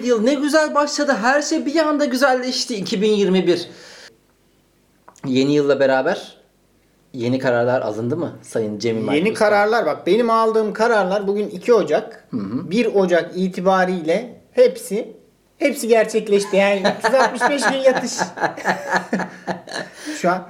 Bir yıl. Ne güzel başladı. Her şey bir anda güzelleşti 2021. Yeni yılla beraber yeni kararlar alındı mı Sayın Cemil Yeni Aykut? kararlar bak benim aldığım kararlar bugün 2 Ocak. 1 Ocak itibariyle hepsi hepsi gerçekleşti. Yani 365 gün yatış. Şu an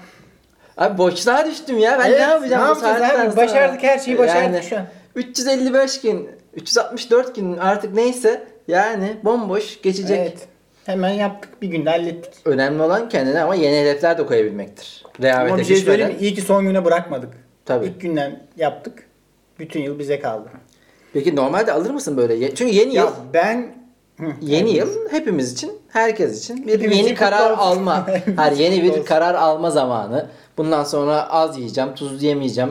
Abi boşluğa düştüm ya. Ben Evet, ne yapacağım ne yapacağız abi? sonra? Başardık, her şeyi başardık şu an. 355 gün, 364 gün artık neyse yani bomboş geçecek. evet. Hemen yaptık bir günde hallettik. Önemli olan kendine ama yeni hedefler de koyabilmektir. Rehavete Ama bir şey söyleyeyim mi? İyi ki son güne bırakmadık. Tabii. İlk günden yaptık. Bütün yıl bize kaldı. Peki normalde alır mısın böyle? Çünkü yeni yıl Ya ben Hı, Yeni yıl hepimiz için, herkes için bir Hepimiz yeni karar olsun. alma. Her yeni bir karar alma zamanı. Bundan sonra az yiyeceğim, tuz yemeyeceğim,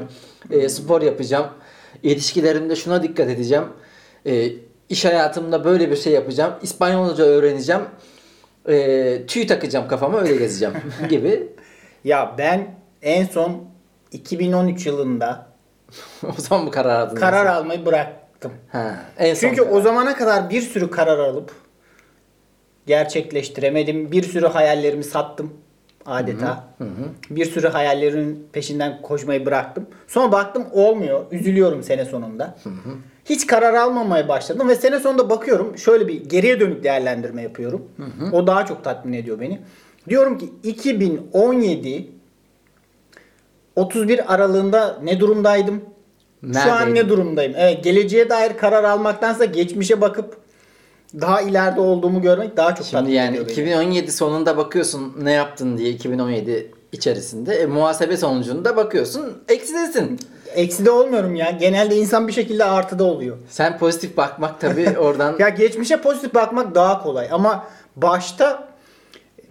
e, spor yapacağım, ilişkilerimde şuna dikkat edeceğim. E, iş hayatımda böyle bir şey yapacağım, İspanyolca öğreneceğim, e, tüy takacağım kafama öyle gezeceğim gibi. Ya ben en son 2013 yılında o zaman bu karar aldın. karar almayı bıraktım. Ha, en son Çünkü karar. o zamana kadar bir sürü karar alıp gerçekleştiremedim. Bir sürü hayallerimi sattım adeta. Bir sürü hayallerimin peşinden koşmayı bıraktım. Sonra baktım olmuyor. Üzülüyorum sene sonunda. Hiç karar almamaya başladım ve sene sonunda bakıyorum şöyle bir geriye dönük değerlendirme yapıyorum. O daha çok tatmin ediyor beni. Diyorum ki 2017 31 aralığında ne durumdaydım? Şu an ne durumdayım? Evet, geleceğe dair karar almaktansa geçmişe bakıp daha ileride olduğumu görmek daha çok Şimdi yani ediyor beni. 2017 sonunda bakıyorsun ne yaptın diye 2017 içerisinde. E, muhasebe sonucunda bakıyorsun eksidesin. Ekside olmuyorum ya. Genelde insan bir şekilde artıda oluyor. Sen pozitif bakmak tabii oradan Ya geçmişe pozitif bakmak daha kolay ama başta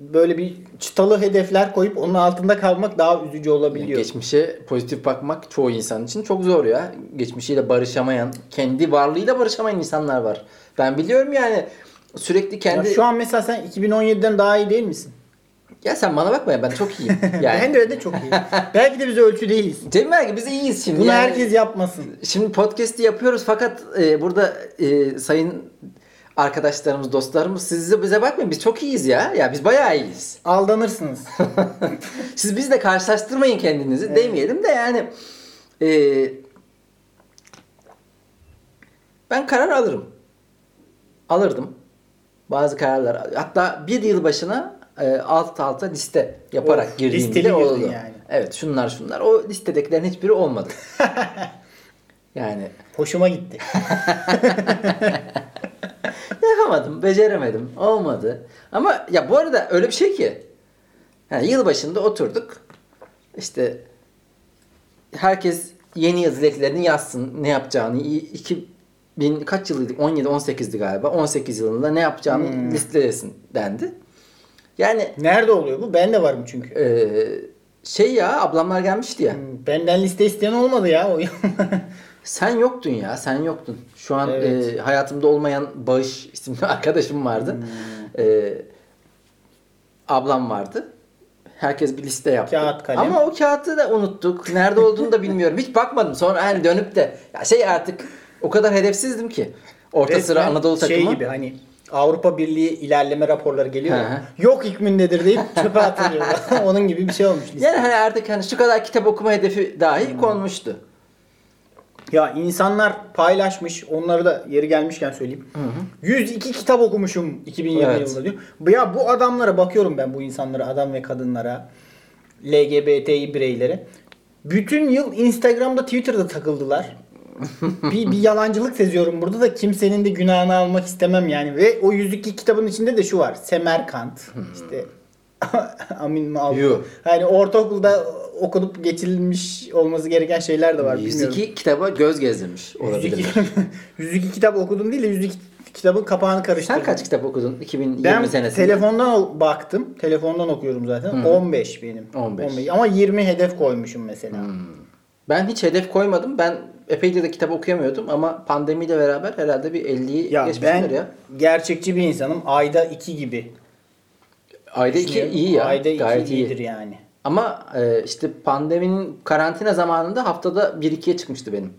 böyle bir çıtalı hedefler koyup onun altında kalmak daha üzücü olabiliyor. geçmişe pozitif bakmak çoğu insan için çok zor ya. Geçmişiyle barışamayan, kendi varlığıyla barışamayan insanlar var. Ben biliyorum yani sürekli Ya kendi... şu an mesela sen 2017'den daha iyi değil misin? Ya sen bana bakma ya ben çok iyiyim. Yani. Ben de öyle çok iyi. Belki de biz ölçü değiliz. Cem belki biz iyiyiz şimdi. Bunu yani. herkes yapmasın. Şimdi podcast'i yapıyoruz fakat e, burada e, sayın arkadaşlarımız, dostlarımız siz bize bakmayın biz çok iyiyiz ya. Ya biz bayağı iyiyiz. Aldanırsınız. Siz bizle karşılaştırmayın kendinizi demeyelim de yani e, ben karar alırım. Alırdım. Bazı kararlar. Hatta bir yıl başına e, alt alta liste yaparak Of, girdiğimde oldu. yani. Evet şunlar şunlar. O listedekilerin hiçbiri olmadı. yani Hoşuma gitti. yapamadım, beceremedim, olmadı. Ama ya bu arada öyle bir şey ki. Yani yıl başında oturduk. İşte herkes yeni yıl dileklerini yazsın ne yapacağını. 2000 kaç yılıydı? 17 18'di galiba. 18 yılında ne yapacağını Hmm. listelesin dendi. Yani Nerede oluyor bu? Ben de varım çünkü. eee, şey ya ablamlar gelmişti ya. Hmm, Benden liste isteyen olmadı ya. O- Sen yoktun ya, sen yoktun. Şu an Evet. e, hayatımda olmayan Bağış isimli arkadaşım vardı. Hmm. E, ablam vardı. Herkes bir liste yaptı. Kağıt, kalem. Ama o kağıtı da unuttuk. Nerede olduğunu da bilmiyorum. Hiç bakmadım. Sonra hani dönüp de ya şey artık o kadar hedefsizdim ki. Orta sıra Resmen Anadolu takımı. Şey gibi hani Avrupa Birliği ilerleme raporları geliyor. Ya. Yok hükmündedir deyip çöpe atılıyor. Onun gibi bir şey olmuş. liste. Yani hani artık hani şu kadar kitap okuma hedefi dahi Hmm. konmuştu. Ya insanlar paylaşmış. Onları da yeri gelmişken söyleyeyim. 102 kitap okumuşum 2020 Evet. yılında diyor. Ya bu adamlara bakıyorum ben bu insanlara, adam ve kadınlara, LGBTİ bireylere. Bütün yıl Instagram'da, Twitter'da takıldılar. bir, bir yalancılık seziyorum burada da kimsenin de günahını almak istemem yani. Ve o 102 kitabın içinde de şu var. Semerkant, işte Amin Malum. Yuh. Hani ortaokulda okunup geçirilmiş olması gereken şeyler de var. bilmiyorum. 102 kitaba göz gezdirmiş 102, olabilirler. 102 kitap okudum değil de 102 kitabın kapağını karıştırdım. Sen kaç kitap okudun 2020 Ben senesinde? telefondan baktım. Telefondan okuyorum zaten. 15 benim. 15. Ama 20 hedef koymuşum mesela. Ben hiç hedef koymadım. Ben epeyce de kitap okuyamıyordum ama pandemiyle beraber herhalde bir 50'yi Ya geçmişimdir ben ya. gerçekçi bir insanım. Ayda 2 gibi. Ayda 2 düşünüyorum. iyi ya. Ayda 2 gayet iyi. iyidir yani. Ama e, işte pandeminin karantina zamanında haftada 1-2'ye çıkmıştı benim.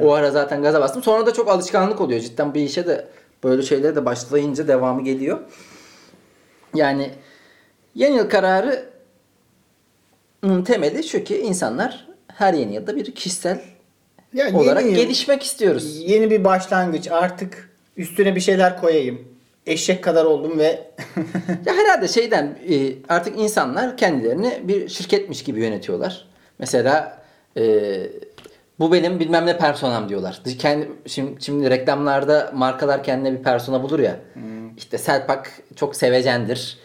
O ara zaten gaza bastım. Sonra da çok alışkanlık oluyor. Cidden bir işe de böyle şeylere de başlayınca devamı geliyor. Yani yeni yıl kararı temeli şu ki insanlar her yeni yılda bir kişisel Yani olarak yeni gelişmek istiyoruz. Yeni bir başlangıç artık üstüne bir şeyler koyayım. Eşek kadar oldum ve Ya herhalde şeyden e, artık insanlar kendilerini bir şirketmiş gibi yönetiyorlar. Mesela e, bu benim bilmem ne personam diyorlar. Kendi, şimdi, şimdi reklamlarda markalar kendine bir persona bulur ya. İşte Selpak çok sevecendir.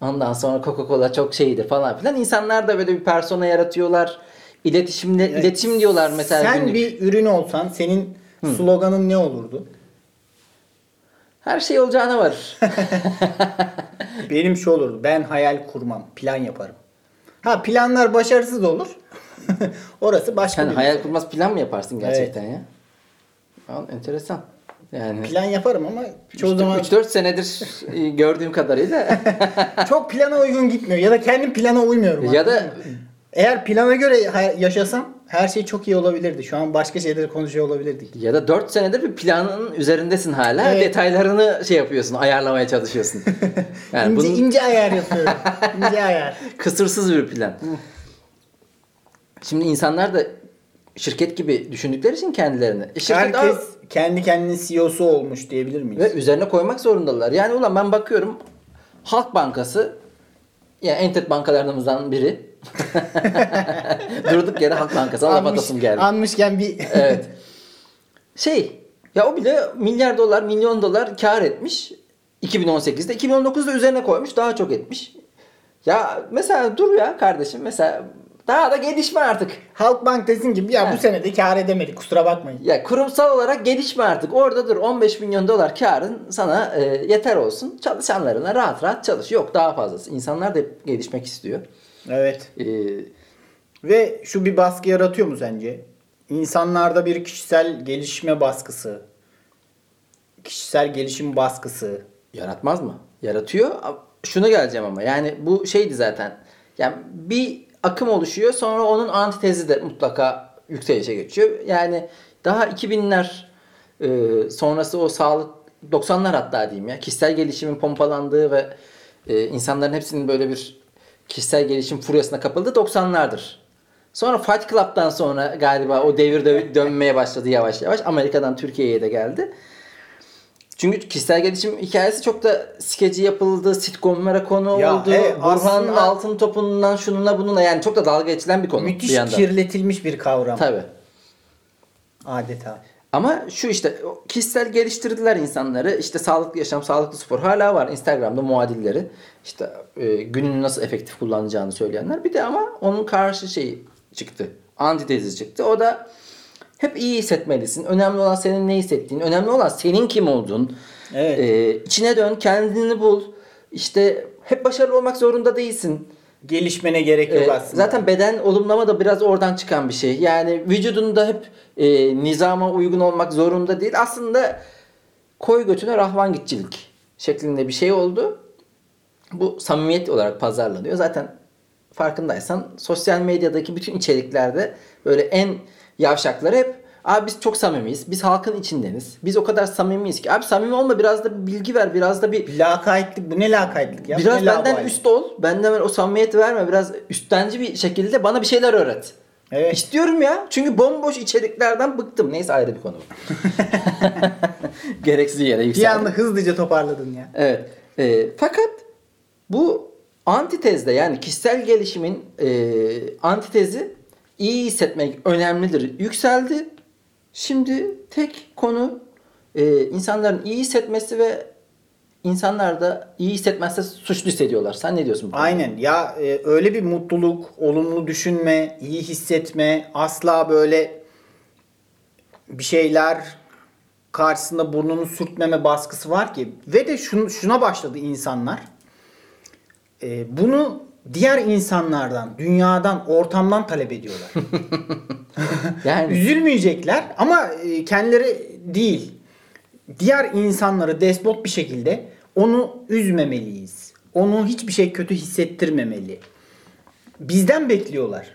Ondan sonra Coca-Cola çok şeydir falan filan. İnsanlar da böyle bir persona yaratıyorlar. İletişimle iletişim diyorlar mesela. Sen günlük. bir ürün olsan senin sloganın ne olurdu? Her şey olacağına var. Benim şu olurdu. Ben hayal kurmam. Plan yaparım. Ha planlar başarısız olur. Orası başka Sen bir hayal mesele. kurmaz plan mı yaparsın gerçekten ya? Al, enteresan. Yani Plan yaparım ama çoğu zaman 3-4 senedir gördüğüm kadarıyla çok plana uygun gitmiyor. Ya da kendim plana uymuyorum. ya anladın da? Eğer plana göre yaşasam her şey çok iyi olabilirdi. Şu an başka şeyleri konuşuyor olabilirdik. ya da 4 senedir bir planın üzerindesin hala. Evet. Detaylarını şey yapıyorsun, ayarlamaya çalışıyorsun. Yani ince, bunun ince ayar yapıyorum. ince ayar. kısırsız bir plan. Şimdi insanlar da şirket gibi düşündükleri için kendilerini. E, şirket Herkes Aa, kendi kendinin CEO'su olmuş diyebilir miyiz? ve üzerine koymak zorundalar. Yani ulan ben bakıyorum Halk Bankası yani en tet bankalarımızdan biri. Durduk yere Halk Bankası laf Anmış- atasım geldi. Anmışken bir Evet. Şey ya o bile milyar dolar, milyon dolar kar etmiş 2018'de. 2019'da üzerine koymuş daha çok etmiş. Ya mesela dur ya kardeşim mesela daha da gelişme artık. Halkbank desin gibi ya Ha. bu sene de kar edemedik kusura bakmayın. Ya kurumsal olarak gelişme artık. Orada dur 15 milyon dolar karın sana e, yeter olsun. Çalışanlarına rahat rahat çalış. Yok daha fazlası. İnsanlar da hep gelişmek istiyor. Evet. E, Ve şu bir baskı yaratıyor mu sence? İnsanlarda bir kişisel gelişme baskısı. Kişisel gelişim baskısı. Yaratmaz mı? Yaratıyor. Şuna geleceğim ama yani bu şeydi zaten. Yani bir akım oluşuyor sonra onun antitezi de mutlaka yükselişe geçiyor. Yani daha 2000'ler e, sonrası o sağlık 90'lar hatta diyeyim ya kişisel gelişimin pompalandığı ve e, insanların hepsinin böyle bir kişisel gelişim furyasına kapıldığı 90'lardır. Sonra Fight Club'dan sonra galiba o devir dö- dönmeye başladı yavaş yavaş. Amerika'dan Türkiye'ye de geldi. Çünkü kişisel gelişim hikayesi çok da skeci yapıldı, sitcomlara konu Ya, oldu. evet, Burhan Altın Topu'ndan şununla bununla yani çok da dalga geçilen bir konu Müthiş bir yandan. kirletilmiş bir kavram. Tabii. Adeta. Ama şu işte kişisel geliştirdiler insanları. İşte sağlıklı yaşam, sağlıklı spor hala var Instagram'da muadilleri. İşte e, gününü nasıl efektif kullanacağını söyleyenler. Bir de ama onun karşı şey çıktı. Antitezi çıktı. O da hep iyi hissetmelisin. Önemli olan senin ne hissettiğin. Önemli olan senin kim olduğun. Evet. E, içine dön, kendini bul. İşte hep başarılı olmak zorunda değilsin. Gelişmene gerek yok Ee, aslında. Zaten beden olumlama da biraz oradan çıkan bir şey. Yani vücudunda hep e, nizama uygun olmak zorunda değil. Aslında koy götüne rahvan gitçilik şeklinde bir şey oldu. Bu samimiyet olarak pazarlanıyor. Zaten farkındaysan sosyal medyadaki bütün içeriklerde böyle en yavşakları hep Abi biz çok samimiyiz. Biz halkın içindeniz. Biz o kadar samimiyiz ki. Abi samimi olma biraz da bir bilgi ver. Biraz da bir Lakaytlık bu ne lakaytlık ya? Biraz ne benden laubali? üst ol. Benden o samimiyeti verme. Biraz üstenci bir şekilde bana bir şeyler öğret. Evet. İstiyorum ya. Çünkü bomboş içeriklerden bıktım. Neyse ayrı bir konu. Gereksiz yere Bir yükseldim. anda hızlıca toparladın ya. Evet. Ee, fakat bu antitezde yani kişisel gelişimin e, antitezi iyi hissetmek önemlidir. Yükseldi. Şimdi tek konu e, insanların iyi hissetmesi ve insanlar da iyi hissetmezse suçlu hissediyorlar. Sen ne diyorsun? bu? Aynen ya e, öyle bir mutluluk, olumlu düşünme, iyi hissetme, asla böyle bir şeyler karşısında burnunu sürtmeme baskısı var ki ve de şun, şuna başladı insanlar. E, bunu diğer insanlardan, dünyadan, ortamdan talep ediyorlar. Yani Üzülmeyecekler ama e, kendileri değil. Diğer insanları despot bir şekilde onu üzmemeliyiz. Onu hiçbir şey kötü hissettirmemeli. Bizden bekliyorlar.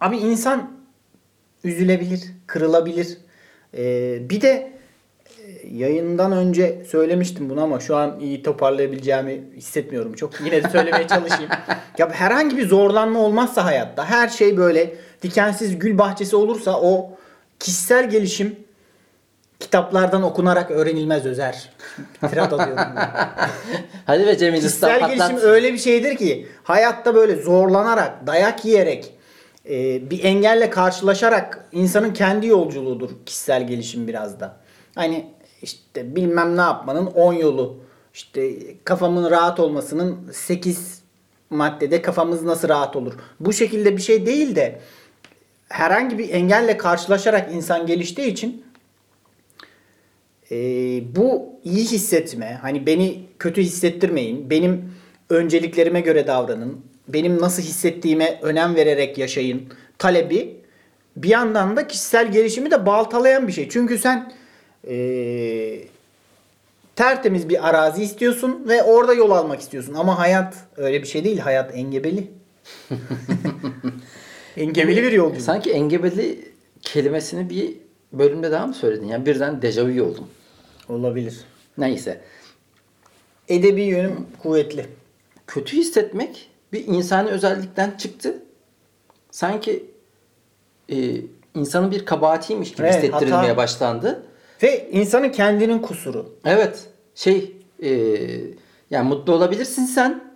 Abi insan üzülebilir, kırılabilir. Ee, bir de e, yayından önce söylemiştim bunu ama şu an iyi toparlayabileceğimi hissetmiyorum çok. Yine de söylemeye çalışayım. ya herhangi bir zorlanma olmazsa hayatta her şey böyle dikensiz gül bahçesi olursa o kişisel gelişim kitaplardan okunarak öğrenilmez Özer. Tirat atıyorum. Hadi ve Cemil Kişisel gelişim patlat. öyle bir şeydir ki hayatta böyle zorlanarak, dayak yiyerek, e, bir engelle karşılaşarak insanın kendi yolculuğudur kişisel gelişim biraz da. Hani işte bilmem ne yapmanın 10 yolu. İşte kafamın rahat olmasının 8 maddede kafamız nasıl rahat olur. Bu şekilde bir şey değil de herhangi bir engelle karşılaşarak insan geliştiği için e, bu iyi hissetme, hani beni kötü hissettirmeyin, benim önceliklerime göre davranın, benim nasıl hissettiğime önem vererek yaşayın talebi bir yandan da kişisel gelişimi de baltalayan bir şey. Çünkü sen e, tertemiz bir arazi istiyorsun ve orada yol almak istiyorsun. Ama hayat öyle bir şey değil. Hayat engebeli. engebeli bir yolculuk. Sanki engebeli kelimesini bir bölümde daha mı söyledin? Yani birden dejavu oldum. Olabilir. Neyse. Edebi yönüm kuvvetli. Kötü hissetmek bir insani özellikten çıktı. Sanki e, insanın bir kabahatiymiş gibi Evet, hissettirilmeye hata. başlandı. Ve insanın kendinin kusuru. Evet. Şey e, yani mutlu olabilirsin sen.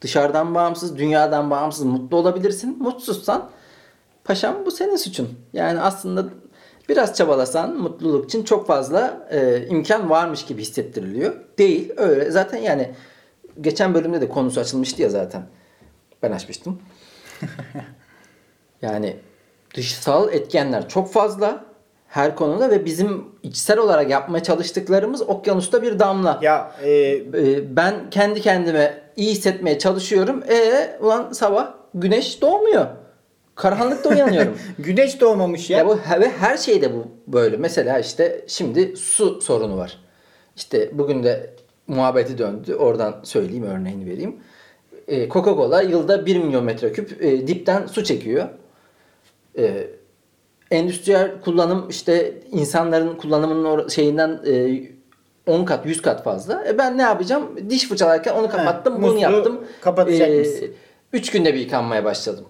Dışarıdan bağımsız, dünyadan bağımsız mutlu olabilirsin. Mutsuzsan paşam bu senin suçun. Yani aslında biraz çabalasan mutluluk için çok fazla e, imkan varmış gibi hissettiriliyor. Değil öyle. Zaten yani geçen bölümde de konusu açılmıştı ya zaten. Ben açmıştım. yani dışsal etkenler çok fazla her konuda ve bizim içsel olarak yapmaya çalıştıklarımız okyanusta bir damla. Ya e, Ee, ben kendi kendime iyi hissetmeye çalışıyorum. E ulan sabah güneş doğmuyor. Karanlıkta uyanıyorum. güneş doğmamış ya. ya bu ve her şeyde bu böyle. Mesela işte şimdi su sorunu var. İşte bugün de muhabbeti döndü. Oradan söyleyeyim örneğini vereyim. Ee, Coca-Cola yılda 1 milyon metreküp e, dipten su çekiyor. Ee, endüstriyel kullanım işte insanların kullanımının şeyinden e, 10 kat 100 kat fazla. E ben ne yapacağım? Diş fırçalarken onu kapattım, bunu musluğu yaptım. kapatacakmışsın. 3 günde bir yıkanmaya başladım.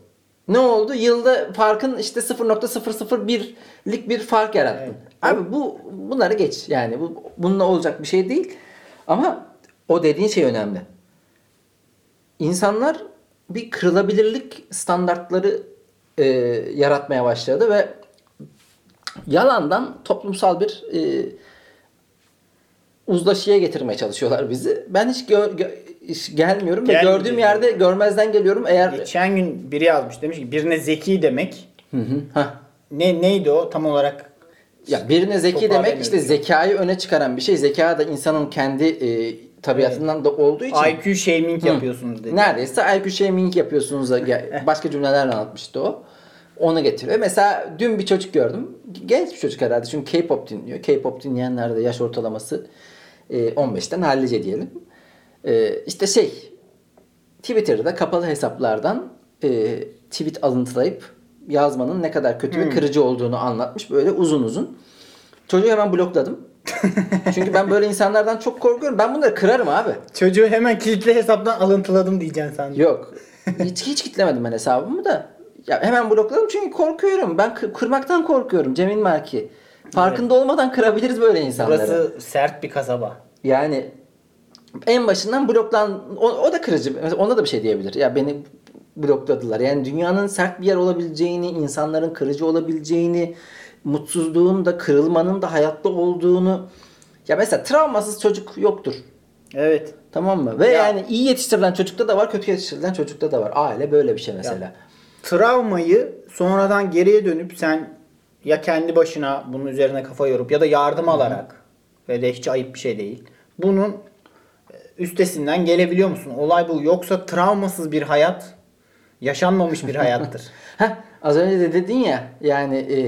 Ne oldu? Yılda farkın işte 0.001'lik bir fark yarattın. Evet. Abi bu bunları geç. Yani bu bununla olacak bir şey değil. Ama o dediğin şey önemli. İnsanlar bir kırılabilirlik standartları e, yaratmaya başladı ve yalandan toplumsal bir e, uzlaşıya getirmeye çalışıyorlar bizi. Ben hiç, gö- gö- hiç gelmiyorum ve gördüğüm yerde görmezden geliyorum. Eğer Geçen gün biri yazmış demiş ki birine zeki demek. Hı hı. Hah. Ne neydi o tam olarak? Ya birine zeki demek işte zekayı öne çıkaran bir şey. Zeka da insanın kendi e, tabiatından da olduğu için IQ shaming yapıyorsunuz dedi. neredeyse IQ shaming yapıyorsunuz da başka cümlelerle anlatmıştı o. Onu getiriyor. Mesela dün bir çocuk gördüm. Genç bir çocuk herhalde çünkü K-pop dinliyor. K-pop dinleyenlerde de yaş ortalaması e, 15'ten hallice diyelim. E, işte şey Twitter'da kapalı hesaplardan e, tweet alıntılayıp yazmanın ne kadar kötü ve kırıcı olduğunu anlatmış böyle uzun uzun. Çocuğu hemen blokladım. Çünkü ben böyle insanlardan çok korkuyorum. Ben bunları kırarım abi. Çocuğu hemen kilitli hesaptan alıntıladım diyeceksin sen. Yok. Hiç hiç kitlemedim ben hesabımı da. Ya hemen blokladım çünkü korkuyorum. Ben kı- kırmaktan korkuyorum Cemil Merki. Farkında olmadan kırabiliriz böyle insanları. Burası sert bir kasaba. Yani en başından bloklan o, o da kırıcı. Mesela ona da bir şey diyebilir. Ya beni blokladılar. Yani dünyanın sert bir yer olabileceğini, insanların kırıcı olabileceğini, mutsuzluğun da kırılmanın da hayatta olduğunu ya mesela travmasız çocuk yoktur. Evet. Tamam mı? Ve Ya- yani iyi yetiştirilen çocukta da var, kötü yetiştirilen çocukta da var. Aile böyle bir şey mesela. Travmayı sonradan geriye dönüp sen ya kendi başına bunun üzerine kafa yorup ya da yardım alarak ve de hiç ayıp bir şey değil. Bunun e, üstesinden gelebiliyor musun? Olay bu. Yoksa travmasız bir hayat yaşanmamış bir hayattır. Heh, az önce de dedin ya yani e,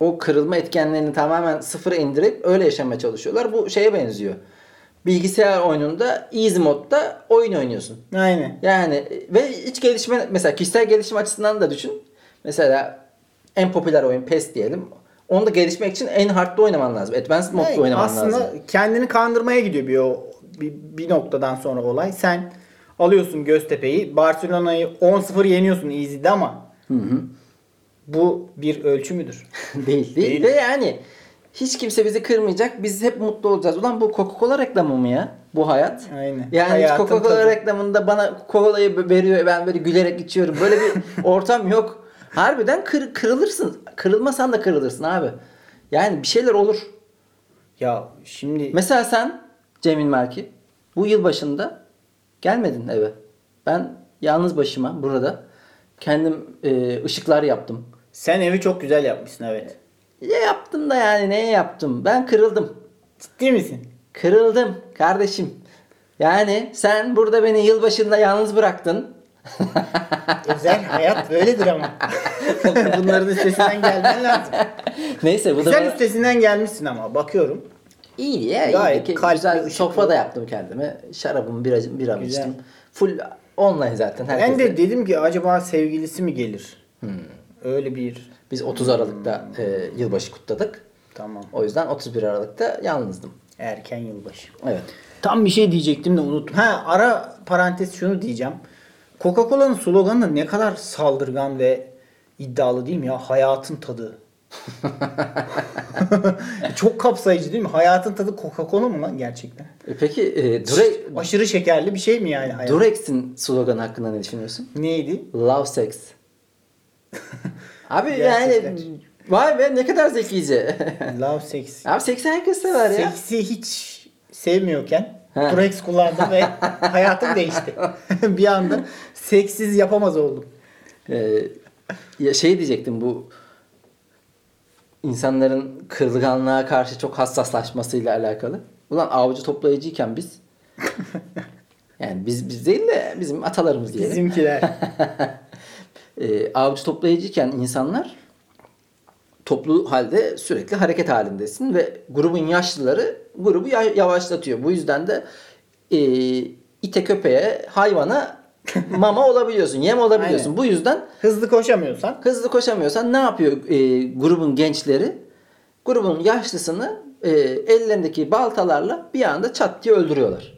o kırılma etkenlerini tamamen sıfıra indirip öyle yaşamaya çalışıyorlar. Bu şeye benziyor. Bilgisayar oyununda easy modda oyun oynuyorsun. Aynen. Yani ve hiç gelişme mesela kişisel gelişim açısından da düşün. Mesela en popüler oyun PES diyelim. Onu da gelişmek için en hard'da oynaman lazım. Advanced modda Yani oynaman aslında lazım. kendini kandırmaya gidiyor bir o bir, bir noktadan sonra olay. Sen alıyorsun Göztepe'yi, Barcelona'yı 10-0 yeniyorsun easy'de ama bu bir ölçü müdür? değil, değil. Değil. Ve yani hiç kimse bizi kırmayacak. Biz hep mutlu olacağız. Ulan bu Coca-Cola reklamı mı ya? Bu hayat. Aynen. Yani Hayatın Coca-Cola tadı. reklamında bana Coca-Cola'yı veriyor ben böyle gülerek içiyorum. Böyle bir ortam yok. Harbiden kır, kırılırsın. Kırılmasan da kırılırsın abi. Yani bir şeyler olur. Ya şimdi Mesela sen Cemil Merki bu yıl başında gelmedin eve. Ben yalnız başıma burada kendim e, ışıklar yaptım. sen evi çok güzel yapmışsın evet. Ya yaptım da yani neye yaptım? Ben kırıldım. Ciddi misin? Kırıldım kardeşim. Yani sen burada beni yılbaşında yalnız bıraktın. Özel hayat böyledir ama. Bunların üstesinden gelmen lazım. Neyse bu da Güzel bana- üstesinden gelmişsin ama bakıyorum. iyi ya. Gayet iyi. kalpli, Güzel sofra da yaptım kendime. Şarabımı bira, bira Güzel. içtim. Full online zaten. Ben herkes de dedim ki acaba sevgilisi mi gelir? Öyle bir Biz 30 Aralık'ta e, yılbaşı kutladık. tamam. O yüzden 31 Aralık'ta yalnızdım. Erken yılbaşı. Evet. Tam bir şey diyecektim de unuttum. Ha ara parantez şunu diyeceğim. Coca-Cola'nın sloganı da ne kadar saldırgan ve iddialı değil mi ya? Hayatın tadı. Çok kapsayıcı değil mi? Hayatın tadı Coca-Cola mı lan gerçekten? E peki e, Dure- Aşırı şekerli bir şey mi yani hayat? Durex'in sloganı hakkında ne düşünüyorsun? Neydi? Love sex. Abi Gerçekten. yani vay be ne kadar zekice. Love sex. Abi seksi herkes sever ya. Seksi hiç sevmiyorken. Durex kullandım ve hayatım değişti. bir anda seksiz yapamaz oldum. Ee, ya şey diyecektim bu insanların kırılganlığa karşı çok hassaslaşmasıyla alakalı. Ulan avcı toplayıcıyken biz yani biz biz değil de bizim atalarımız diyelim. Bizimkiler. E, avcı toplayıcıyken insanlar toplu halde sürekli hareket halindesin ve grubun yaşlıları grubu ya- yavaşlatıyor. Bu yüzden de e, ite köpeğe hayvana mama olabiliyorsun, yem olabiliyorsun. Aynen. Bu yüzden Hızlı koşamıyorsan hızlı koşamıyorsan ne yapıyor e, grubun gençleri? Grubun yaşlısını e, ellerindeki baltalarla bir anda çat diye öldürüyorlar.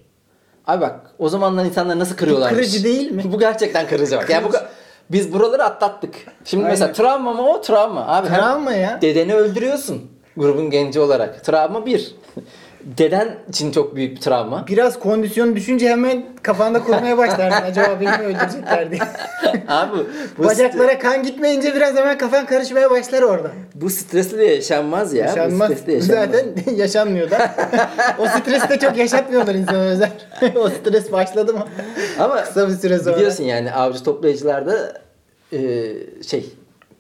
Abi bak o zamanlar insanlar nasıl kırıyorlarmış. kırıcı değil mi? bu gerçekten kırıcı bak. Yani bu, Kırıcı. Biz buraları atlattık. Şimdi Aynen. mesela travma mı o travma. Abi Travma ya. Dedeni öldürüyorsun grubun genci olarak. Travma bir. Deden için çok büyük bir travma. biraz kondisyon düşünce hemen kafanda kurmaya başlarsın. Acaba beni mi öldürecekler diye. Abi bu, Bacaklara kan gitmeyince biraz hemen kafan karışmaya başlar orada. bu stresli yaşanmaz ya. Yaşanmaz. Bu stresli yaşanmaz. Zaten yaşanmıyor da. o stresi de çok yaşatmıyorlar insan özel. o stres başladı mı? Ama Kısa bir süre sonra. biliyorsun yani avcı toplayıcılarda e, şey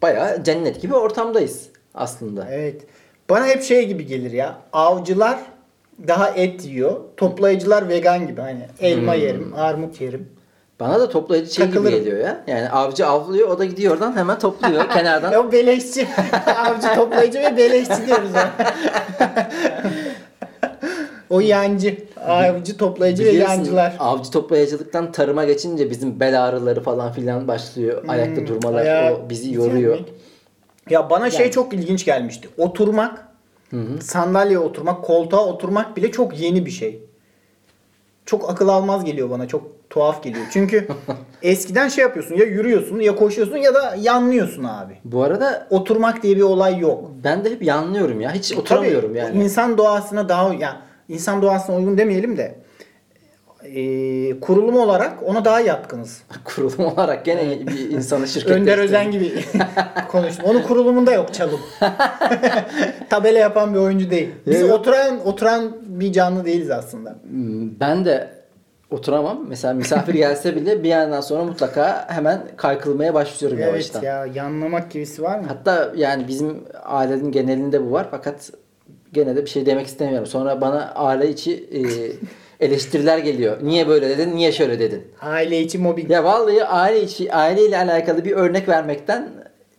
bayağı cennet gibi ortamdayız aslında. Evet. Bana hep şey gibi gelir ya. Avcılar daha et yiyor. Toplayıcılar vegan gibi. Hani elma Hmm. yerim, armut yerim. Bana da toplayıcı şey Takılırım. gibi geliyor ya. Yani avcı avlıyor o da gidiyor oradan hemen topluyor kenardan. O beleşçi. Avcı toplayıcı ve beleşçi diyoruz ya. o yancı. Avcı toplayıcı ve Biliyorsun, yancılar. avcı toplayıcılıktan tarıma geçince bizim bel ağrıları falan filan başlıyor. Ayakta durmalar Hmm, Ayağı o bizi yoruyor. Ya bana şey Yani. çok ilginç gelmişti. Oturmak, sandalyeye oturmak, koltuğa oturmak bile çok yeni bir şey. Çok akıl almaz geliyor bana. Çok tuhaf geliyor. Çünkü eskiden şey yapıyorsun. Ya yürüyorsun ya koşuyorsun ya da yanlıyorsun abi. Bu arada Oturmak diye bir olay yok. ben de hep yanlıyorum ya. Hiç oturamıyorum Tabii, yani. İnsan doğasına daha ya insan doğasına uygun demeyelim de e, kurulum olarak ona daha yatkınız. Kurulum olarak gene bir insanı şirkette Önder. Özen gibi konuştum. Onun kurulumunda yok çalım. Tabela yapan bir oyuncu değil. Biz Yok. oturan oturan bir canlı değiliz aslında. Hmm, Ben de oturamam. Mesela misafir gelse bile bir yandan sonra mutlaka hemen kaykılmaya başlıyorum Evet yavaştan. ya yanlamak gibisi var mı? Hatta yani bizim ailenin genelinde bu var fakat gene de bir şey demek istemiyorum. Sonra bana aile içi e, eleştiriler geliyor. Niye böyle dedin? Niye şöyle dedin? Aile içi mobbing. Ya vallahi aile içi aileyle alakalı bir örnek vermekten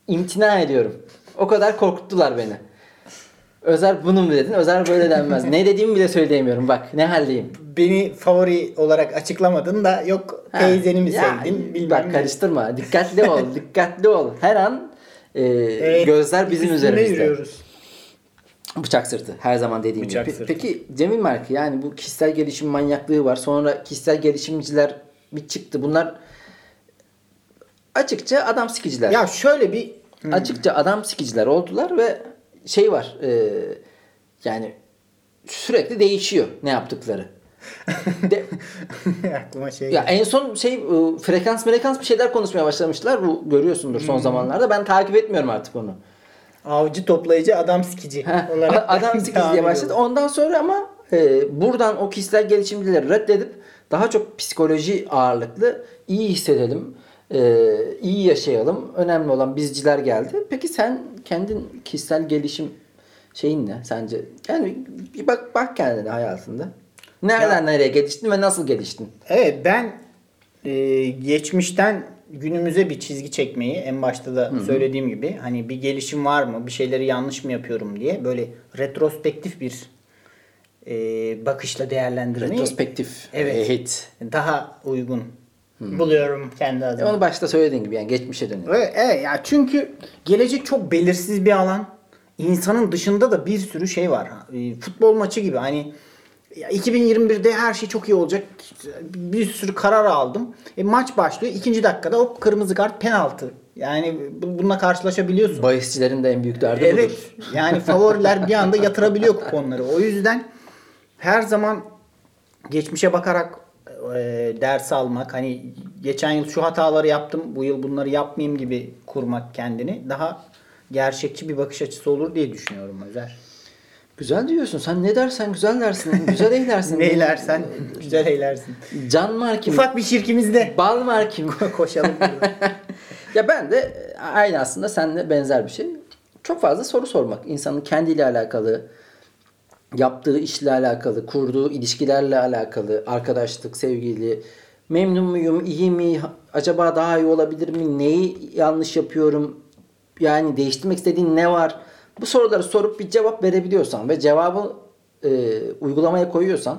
imtina ediyorum. O kadar korkuttular beni. Özer bunu mu dedin? Özer böyle denmez. ne dediğimi bile söyleyemiyorum. Bak ne haldeyim. Beni favori olarak açıklamadın da yok teyzeni mi sevdin bilmem Bak ne. karıştırma. Dikkatli ol. dikkatli ol. Her an e, Evet, gözler bizim üzerimizde. yürüyoruz. Bıçak sırtı her zaman dediğim Bıçak gibi. Sırtı. Peki Cemil Marki yani bu kişisel gelişim manyaklığı var. Sonra kişisel gelişimciler bir çıktı. Bunlar açıkça adam sikiciler. Ya şöyle bir Açıkça adam sikiciler oldular ve şey var. e, yani sürekli değişiyor ne yaptıkları. De- aklıma şey ya en son şey e, frekans frekans bir şeyler konuşmaya başlamışlar. Bu görüyorsundur son zamanlarda. Ben takip etmiyorum artık onu. Avcı toplayıcı adam sikici. Olarak adam sikici diye başladı. Ondan sonra ama e, buradan o kişisel gelişimcileri reddedip daha çok psikoloji ağırlıklı iyi hissedelim, e, iyi yaşayalım. Önemli olan bizciler geldi. Peki sen kendin kişisel gelişim şeyin ne sence? Yani bir bak bak kendine hayatında. Nereden Ya- nereye geliştin ve nasıl geliştin? Evet ben e, geçmişten günümüze bir çizgi çekmeyi en başta da söylediğim gibi hani bir gelişim var mı bir şeyleri yanlış mı yapıyorum diye böyle retrospektif bir e, bakışla değerlendirmeyi Retrospektif. Evet. hit. daha uygun buluyorum kendi E, adıma. Onu başta söylediğin gibi yani geçmişe dönüyor. Evet, evet ya çünkü gelecek çok belirsiz bir alan. İnsanın dışında da bir sürü şey var. E, Futbol maçı gibi hani 2021'de her şey çok iyi olacak. Bir sürü karar aldım. E, maç başlıyor. ikinci dakikada hop kırmızı kart penaltı. Yani bu- bununla karşılaşabiliyorsun. Bahisçilerin de en büyük derdi Evet. budur. Yani favoriler bir anda yatırabiliyor kuponları. O yüzden her zaman geçmişe bakarak e, ders almak hani geçen yıl şu hataları yaptım bu yıl bunları yapmayayım gibi kurmak kendini daha gerçekçi bir bakış açısı olur diye düşünüyorum Özer. Güzel diyorsun. Sen ne dersen güzel dersin. Güzel eylersin. Ne eylersen güzel eylersin. Can markim. Ufak bir şirkimizde Bal markim. koşalım. ya ben de e, aynı aslında seninle benzer bir şey. Çok fazla soru sormak. İnsanın kendiyle alakalı, yaptığı işle alakalı, kurduğu ilişkilerle alakalı, arkadaşlık, sevgili, memnun muyum, iyi mi, acaba daha iyi olabilir mi, neyi yanlış yapıyorum, yani değiştirmek istediğin ne var? Bu soruları sorup bir cevap verebiliyorsan ve cevabı e, uygulamaya koyuyorsan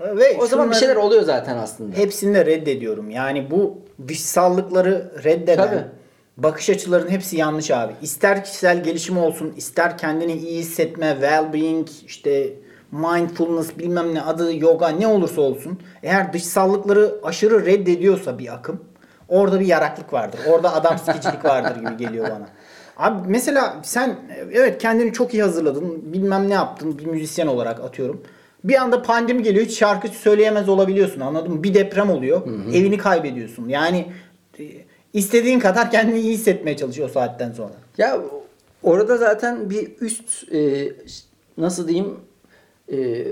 Ve o zaman bir şeyler oluyor zaten aslında. Hepsini de reddediyorum. Yani bu dışsallıkları reddeden Tabii. bakış açılarının hepsi yanlış abi. İster kişisel gelişim olsun, ister kendini iyi hissetme, well-being, işte mindfulness bilmem ne adı yoga ne olursa olsun. Eğer dışsallıkları aşırı reddediyorsa bir akım orada bir yaraklık vardır. Orada adam sikicilik vardır gibi geliyor bana. Abi mesela sen evet kendini çok iyi hazırladın. Bilmem ne yaptın bir müzisyen olarak atıyorum. Bir anda pandemi geliyor hiç şarkı söyleyemez olabiliyorsun anladın mı? Bir deprem oluyor. Evini kaybediyorsun. Yani e, istediğin kadar kendini iyi hissetmeye çalışıyor o saatten sonra. Ya orada zaten bir üst e, nasıl diyeyim e,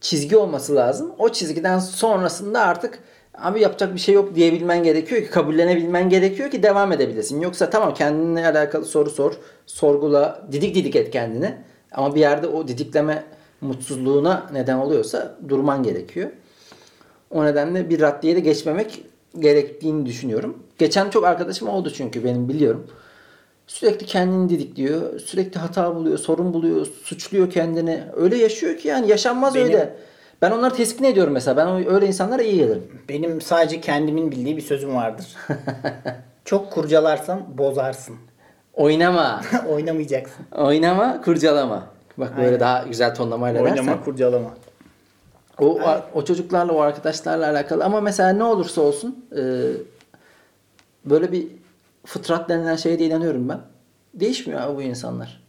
çizgi olması lazım. O çizgiden sonrasında artık abi yapacak bir şey yok diyebilmen gerekiyor ki kabullenebilmen gerekiyor ki devam edebilesin. Yoksa tamam kendine alakalı soru sor, sorgula, didik didik et kendini. Ama bir yerde o didikleme mutsuzluğuna neden oluyorsa durman gerekiyor. O nedenle bir raddeye de geçmemek gerektiğini düşünüyorum. Geçen çok arkadaşım oldu çünkü benim biliyorum. Sürekli kendini didikliyor. Sürekli hata buluyor, sorun buluyor, suçluyor kendini. Öyle yaşıyor ki yani yaşanmaz Benim- öyle. Ben onları teskin ediyorum mesela. Ben öyle insanlara iyi gelirim. Benim sadece kendimin bildiği bir sözüm vardır. Çok kurcalarsan bozarsın. Oynama. Oynamayacaksın. Oynama, kurcalama. Bak böyle Aynen. daha güzel tonlamayla dersen. Oynama kurcalama. O, o çocuklarla, o arkadaşlarla alakalı. Ama mesela ne olursa olsun e, böyle bir fıtrat denilen şeye de inanıyorum ben. Değişmiyor abi bu insanlar.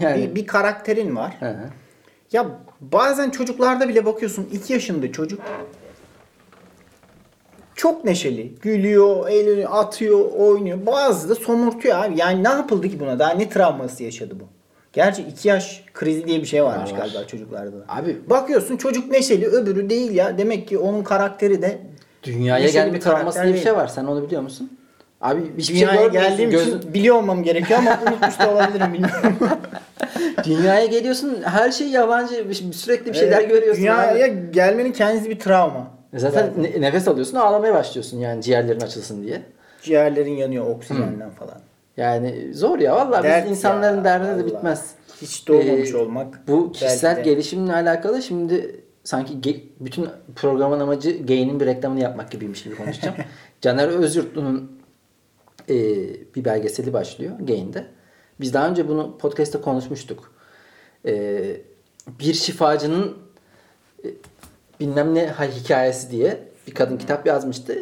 Yani. Bir, bir karakterin var. Hı hı. Ya bazen çocuklarda bile bakıyorsun 2 yaşında çocuk çok neşeli. Gülüyor, eğleniyor, atıyor, oynuyor. Bazı da somurtuyor abi. Yani ne yapıldı ki buna? Daha ne travması yaşadı bu? Gerçi 2 yaş krizi diye bir şey varmış Var, galiba çocuklarda da. Abi Bakıyorsun çocuk neşeli öbürü değil ya. Demek ki onun karakteri de dünyaya gelme travması diye bir şey var. Sen onu biliyor musun? Abi hiçbir şey görmüyorsun. geldiğim Gözün- için biliyor olmam gerekiyor ama unutmuş da olabilirim bilmiyorum. Dünyaya geliyorsun her şey yabancı sürekli bir şeyler Evet, görüyorsun. Dünyaya abi. gelmenin kendisi bir travma. Zaten ne- nefes alıyorsun ağlamaya başlıyorsun yani ciğerlerin açılsın diye. Ciğerlerin yanıyor oksijenden falan. Yani zor ya vallahi Dert biz insanların ya, derdi de vallahi. bitmez. Hiç doğmamış Ee, olmak. Bu kişisel de. gelişimle alakalı şimdi sanki ge- bütün programın amacı Gay'nin bir reklamını yapmak gibiymiş gibi konuşacağım. Caner Özyurtlu'nun e, bir belgeseli başlıyor Gay'inde. Biz daha önce bunu podcast'te konuşmuştuk. e, bir şifacının e, bilmem ne ha- hikayesi diye bir kadın kitap yazmıştı.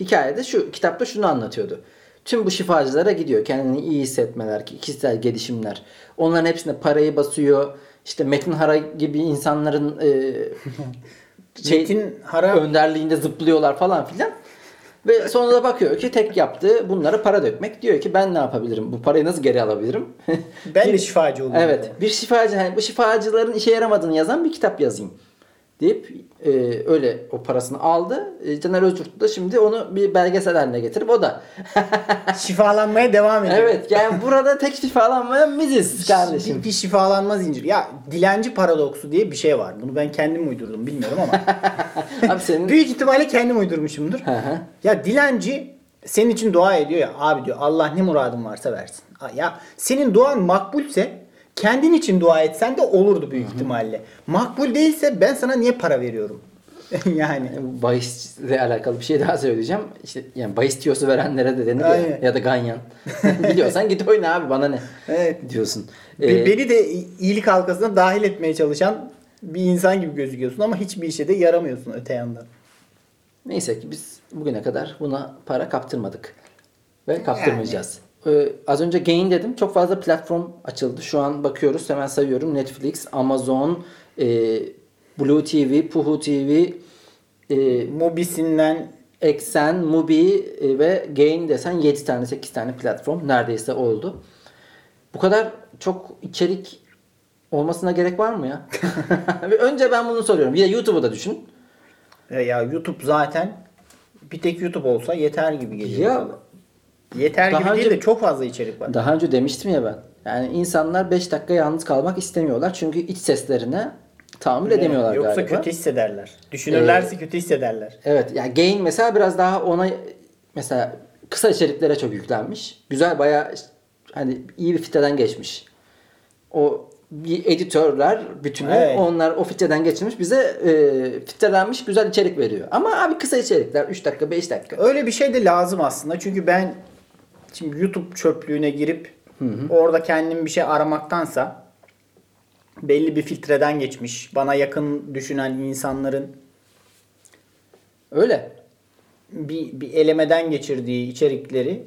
Hikayede şu kitapta şunu anlatıyordu. Tüm bu şifacılara gidiyor. Kendini iyi hissetmeler, kişisel gelişimler. Onların hepsine parayı basıyor. İşte Metin Hara gibi insanların e, şey, Metin Hara- önderliğinde zıplıyorlar falan filan. Ve sonra da bakıyor ki tek yaptığı bunlara para dökmek. Diyor ki ben ne yapabilirim? Bu parayı nasıl geri alabilirim? Ben de şifacı olayım. Evet. Bir şifacı hani bu şifacıların işe yaramadığını yazan bir kitap yazayım deyip e, öyle o parasını aldı. E, Caner Özgürt da şimdi onu bir belgesel haline getirip o da Şifalanmaya devam ediyor. evet yani burada tek şifalanmayan biziz kardeşim. Bir, bir şifalanma zinciri. Ya dilenci paradoksu diye bir şey var. Bunu ben kendim uydurdum bilmiyorum ama. Abi senin Büyük ihtimalle kendim uydurmuşumdur. Ya dilenci senin için dua ediyor ya abi diyor Allah ne muradın varsa versin. Ya senin duan makbulse kendin için dua etsen de olurdu büyük ihtimalle. Makbul değilse ben sana niye para veriyorum? yani. bahisle alakalı bir şey daha söyleyeceğim. İşte yani bahis tiyosu verenlere de denir ya, Aynen. ya da ganyan. Biliyorsan git oyna abi bana ne Evet. diyorsun. Ee, Beni de iyilik halkasına dahil etmeye çalışan bir insan gibi gözüküyorsun ama hiçbir işe de yaramıyorsun öte yandan. Neyse ki biz bugüne kadar buna para kaptırmadık. Ve kaptırmayacağız. Ee, az önce Gain dedim. Çok fazla platform açıldı. Şu an bakıyoruz. Hemen sayıyorum. Netflix, Amazon, e, Blue TV, Puhu TV, e, Mobisinden Exen, Mubi e, ve Gain desen 7 tane 8 tane platform neredeyse oldu. Bu kadar çok içerik olmasına gerek var mı ya? Önce ben bunu soruyorum. Bir de YouTube'u da düşün. ya, ya YouTube zaten bir tek YouTube olsa yeter gibi geliyor. Ya yeter daha gibi önce- değil de çok fazla içerik var. Daha önce demiştim ya ben. Yani insanlar 5 dakika yalnız kalmak istemiyorlar. Çünkü iç seslerine tahammül edemiyorlar Yoksa galiba. kötü hissederler. Düşünürlerse kötü hissederler. Evet yani Gain mesela biraz daha ona mesela kısa içeriklere çok yüklenmiş. Güzel bayağı hani iyi bir filtreden geçmiş. O bir editörler bütünü Evet. onlar o filtreden geçirmiş bize e, filtrelenmiş güzel içerik veriyor. Ama abi kısa içerikler 3 dakika 5 dakika. Öyle bir şey de lazım aslında. Çünkü ben şimdi YouTube çöplüğüne girip orada kendim bir şey aramaktansa belli bir filtreden geçmiş, bana yakın düşünen insanların Öyle. bir, bir elemeden geçirdiği içerikleri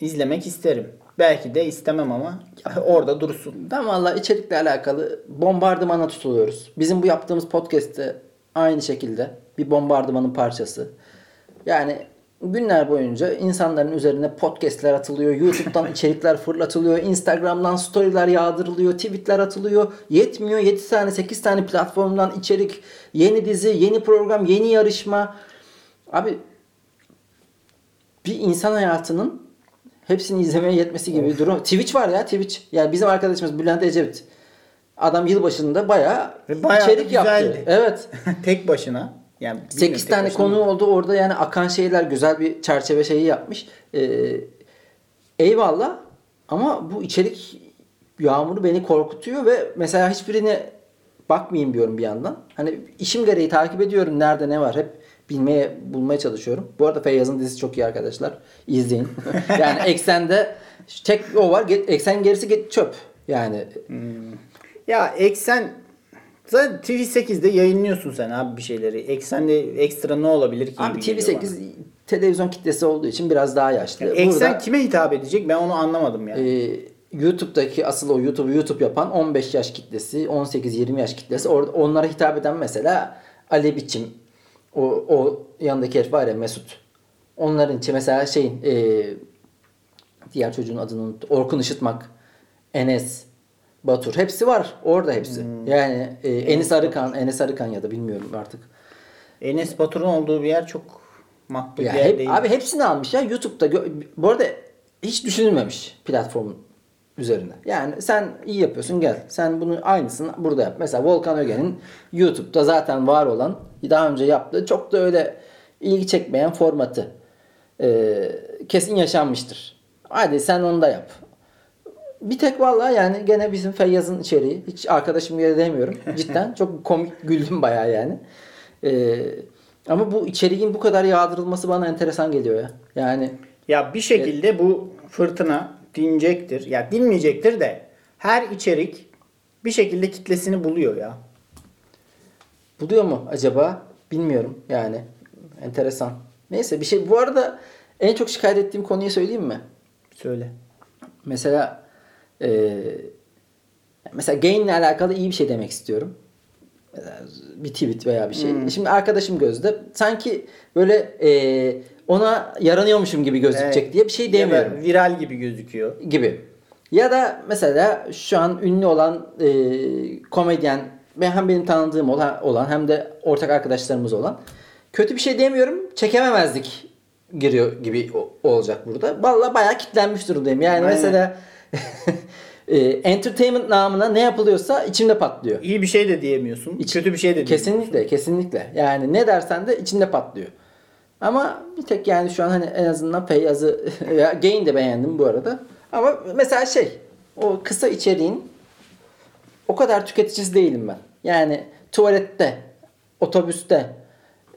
izlemek isterim. Belki de istemem ama orada dursun. Ben valla içerikle alakalı bombardımana tutuluyoruz. Bizim bu yaptığımız podcast'te aynı şekilde bir bombardımanın parçası. Yani günler boyunca insanların üzerine podcast'ler atılıyor, YouTube'dan içerikler fırlatılıyor, Instagram'dan story'ler yağdırılıyor, tweet'ler atılıyor. Yetmiyor 7 tane 8 tane platformdan içerik, yeni dizi, yeni program, yeni yarışma. Abi bir insan hayatının hepsini izlemeye yetmesi gibi bir durum. Twitch var ya Twitch. Yani bizim arkadaşımız Bülent Ecevit. Adam yılbaşında bayağı, bayağı içerik yaptı. Evet. tek başına. Yani bilmiyorum, 8 tek tane başına konu oldu orada yani akan şeyler güzel bir çerçeve şeyi yapmış. Ee, eyvallah ama bu içerik yağmuru beni korkutuyor ve mesela hiçbirine bakmayayım diyorum bir yandan. Hani işim gereği takip ediyorum nerede ne var hep bilmeye bulmaya çalışıyorum. Bu arada Feyyaz'ın dizisi çok iyi arkadaşlar. İzleyin. yani eksende tek o var. Eksen gerisi ge- çöp. Yani Ya eksen zaten TV8'de yayınlıyorsun sen abi bir şeyleri. Eksende ekstra ne olabilir ki? abi gibi geliyor TV8 televizyon kitlesi olduğu için biraz daha yaşlı. bana. Eksen Burada- kime hitap edecek? Ben onu anlamadım yani. Ee, YouTube'daki asıl o YouTube YouTube yapan 15 yaş kitlesi, 18-20 yaş kitlesi. Orada onlara hitap eden mesela Ali Biçim, o, o yanındaki herif var ya Mesut. Onların için mesela şeyin e, diğer çocuğun adını unuttum. Orkun Işıtmak, Enes, Batur. Hepsi var. Orada hepsi. Yani e, Enis Arıkan, Enes Arıkan ya da bilmiyorum artık. Enes Batur'un olduğu bir yer çok makbul Ya bir yer hep, değil. abi hepsini almış ya YouTube'da. gö- Bu arada hiç düşünülmemiş platformun üzerine. Yani sen iyi yapıyorsun gel. Sen bunu aynısını burada yap. Mesela Volkan Öge'nin YouTube'da zaten var olan daha önce yaptığı çok da öyle ilgi çekmeyen formatı ee, kesin yaşanmıştır. Hadi sen onu da yap. Bir tek vallahi yani gene bizim Feyyaz'ın içeriği. Hiç arkadaşım gibi demiyorum. Cidden çok komik güldüm bayağı yani. Ee, ama bu içeriğin bu kadar yağdırılması bana enteresan geliyor ya. Yani Ya bir şekilde bu fırtına dinecektir. Ya dinmeyecektir de her içerik bir şekilde kitlesini buluyor ya. Buluyor mu acaba? Bilmiyorum yani. Enteresan. Neyse bir şey. Bu arada en çok şikayet ettiğim konuyu söyleyeyim mi? Söyle. Mesela e, mesela gain ile alakalı iyi bir şey demek istiyorum. Bir tweet veya bir şey. Şimdi arkadaşım gözde sanki böyle e, ona yaranıyormuşum gibi gözükecek Evet. diye bir şey Ya da diyemiyorum viral gibi gözüküyor. gibi. Ya da mesela şu an ünlü olan e, komedyen ve hem benim tanıdığım olan, olan hem de ortak arkadaşlarımız olan kötü bir şey diyemiyorum. Çekememezlik giriyor gibi olacak burada. Vallahi bayağı kitlenmiş durumdayım. Yani Aynen. mesela e, entertainment namına ne yapılıyorsa içimde patlıyor. İyi bir şey de diyemiyorsun. İç- kötü bir şey de diyemiyorsun. Kesinlikle, kesinlikle. Yani ne dersen de içinde patlıyor. Ama bir tek yani şu an hani en azından Feyyaz'ı ya Gain de beğendim bu arada. Ama mesela şey o kısa içeriğin o kadar tüketicisi değilim ben. Yani tuvalette, otobüste,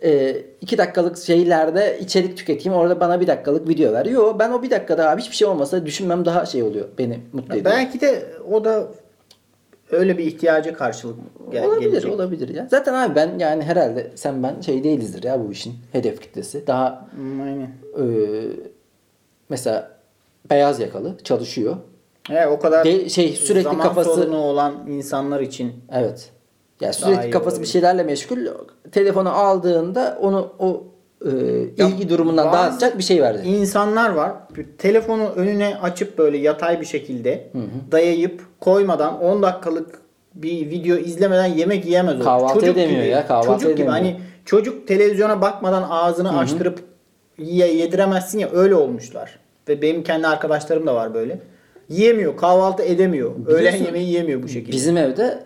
e, iki dakikalık şeylerde içerik tüketeyim. Orada bana bir dakikalık video ver. Yo ben o bir dakikada abi hiçbir şey olmasa düşünmem daha şey oluyor. Beni mutlu ediyor. Belki de o da öyle bir ihtiyaca karşılık gel- olabilir, gelecek. olabilir ya. Zaten abi ben yani herhalde sen ben şey değilizdir ya bu işin hedef kitlesi. Daha Hmm, Aynen. e, mesela beyaz yakalı çalışıyor. He, o kadar De- şey, sürekli zaman kafası- sorunu olan insanlar için Evet. Ya Daha sürekli kafası bir şeylerle meşgul. Telefonu aldığında onu o e, ilgi durumundan bazı dağıtacak bir şey verdi. insanlar var. Telefonu önüne açıp böyle yatay bir şekilde dayayıp koymadan 10 dakikalık bir video izlemeden yemek yiyemez. Kahvaltı edemiyor ya, kahvaltı çocuk gibi edemiyor. hani çocuk televizyona bakmadan ağzını açtırıp ye, yediremezsin ya öyle olmuşlar. Ve benim kendi arkadaşlarım da var böyle. Yiyemiyor, kahvaltı edemiyor. Öğlen Biliyorsun, yemeği yiyemiyor bu şekilde. Bizim evde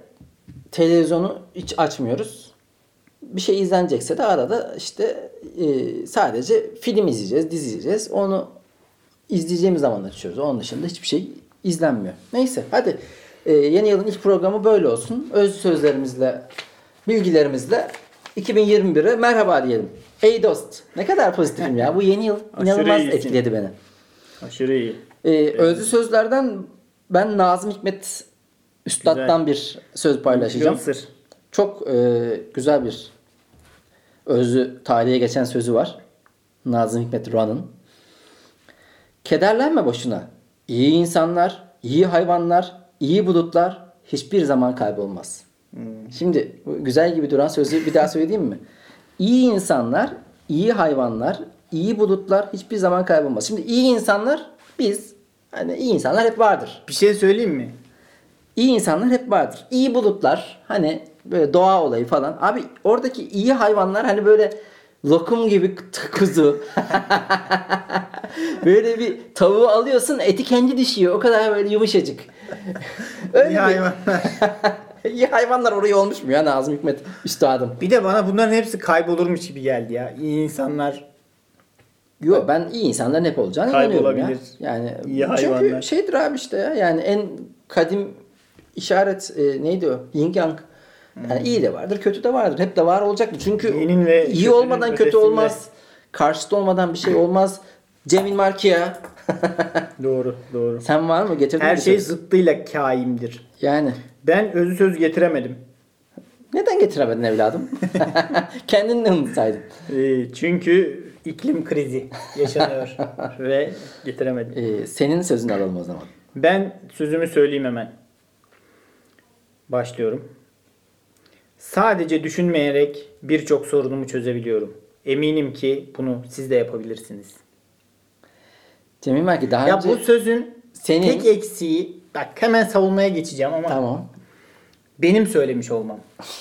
televizyonu hiç açmıyoruz. Bir şey izlenecekse de arada işte e, sadece film izleyeceğiz, dizi izleyeceğiz. Onu izleyeceğimiz zaman açıyoruz. Onun dışında hiçbir şey izlenmiyor. Neyse hadi e, yeni yılın ilk programı böyle olsun. Öz sözlerimizle, bilgilerimizle 2021'e merhaba diyelim. Ey dost. Ne kadar pozitifim ya. Bu yeni yıl inanılmaz etkiledi beni. Aşırı iyi. Ee, özlü sözlerden ben Nazım Hikmet Üstad'dan bir söz paylaşacağım. Mısır. Çok e, güzel bir özlü tarihe geçen sözü var. Nazım Hikmet Duran'ın. Kederlenme boşuna. İyi insanlar, iyi hayvanlar, iyi bulutlar hiçbir zaman kaybolmaz. Şimdi bu güzel gibi duran sözü bir daha söyleyeyim mi? İyi insanlar, iyi hayvanlar, iyi bulutlar hiçbir zaman kaybolmaz. Şimdi iyi insanlar biz hani iyi insanlar hep vardır. Bir şey söyleyeyim mi? İyi insanlar hep vardır. İyi bulutlar hani böyle doğa olayı falan. Abi oradaki iyi hayvanlar hani böyle lokum gibi kuzu. böyle bir tavuğu alıyorsun eti kendi düşüyor. O kadar böyle yumuşacık. Öyle İyi hayvanlar. iyi hayvanlar oraya olmuş mu ya Nazım Hikmet üstadım? Bir de bana bunların hepsi kaybolurmuş gibi geldi ya. İyi insanlar Yok ben iyi insanların hep olacağını inanıyorum ya. Yani İyi çünkü hayvanlar. şeydir abi işte ya yani en kadim işaret e, neydi o? Yin yang. Yani iyi de vardır, kötü de vardır. Hep de var olacaktır. Çünkü İyinin ve iyi olmadan kötü ötesinde. olmaz. Karşıt olmadan bir şey olmaz. Cemil Markiya. Doğru, doğru. Sen var mı? Getirdin Her şey söz? zıttıyla kaimdir. Yani. Ben özü söz getiremedim. Neden getiremedin evladım? Kendini unutsaydın. Ee, çünkü iklim krizi yaşanıyor ve getiremedim. Ee, senin sözünü alalım o zaman. Ben sözümü söyleyeyim hemen. Başlıyorum. Sadece düşünmeyerek birçok sorunumu çözebiliyorum. Eminim ki bunu siz de yapabilirsiniz. Cemil Marki daha Ya önce... bu sözün senin- tek eksiği bak hemen savunmaya geçeceğim ama Tamam. benim söylemiş olmam.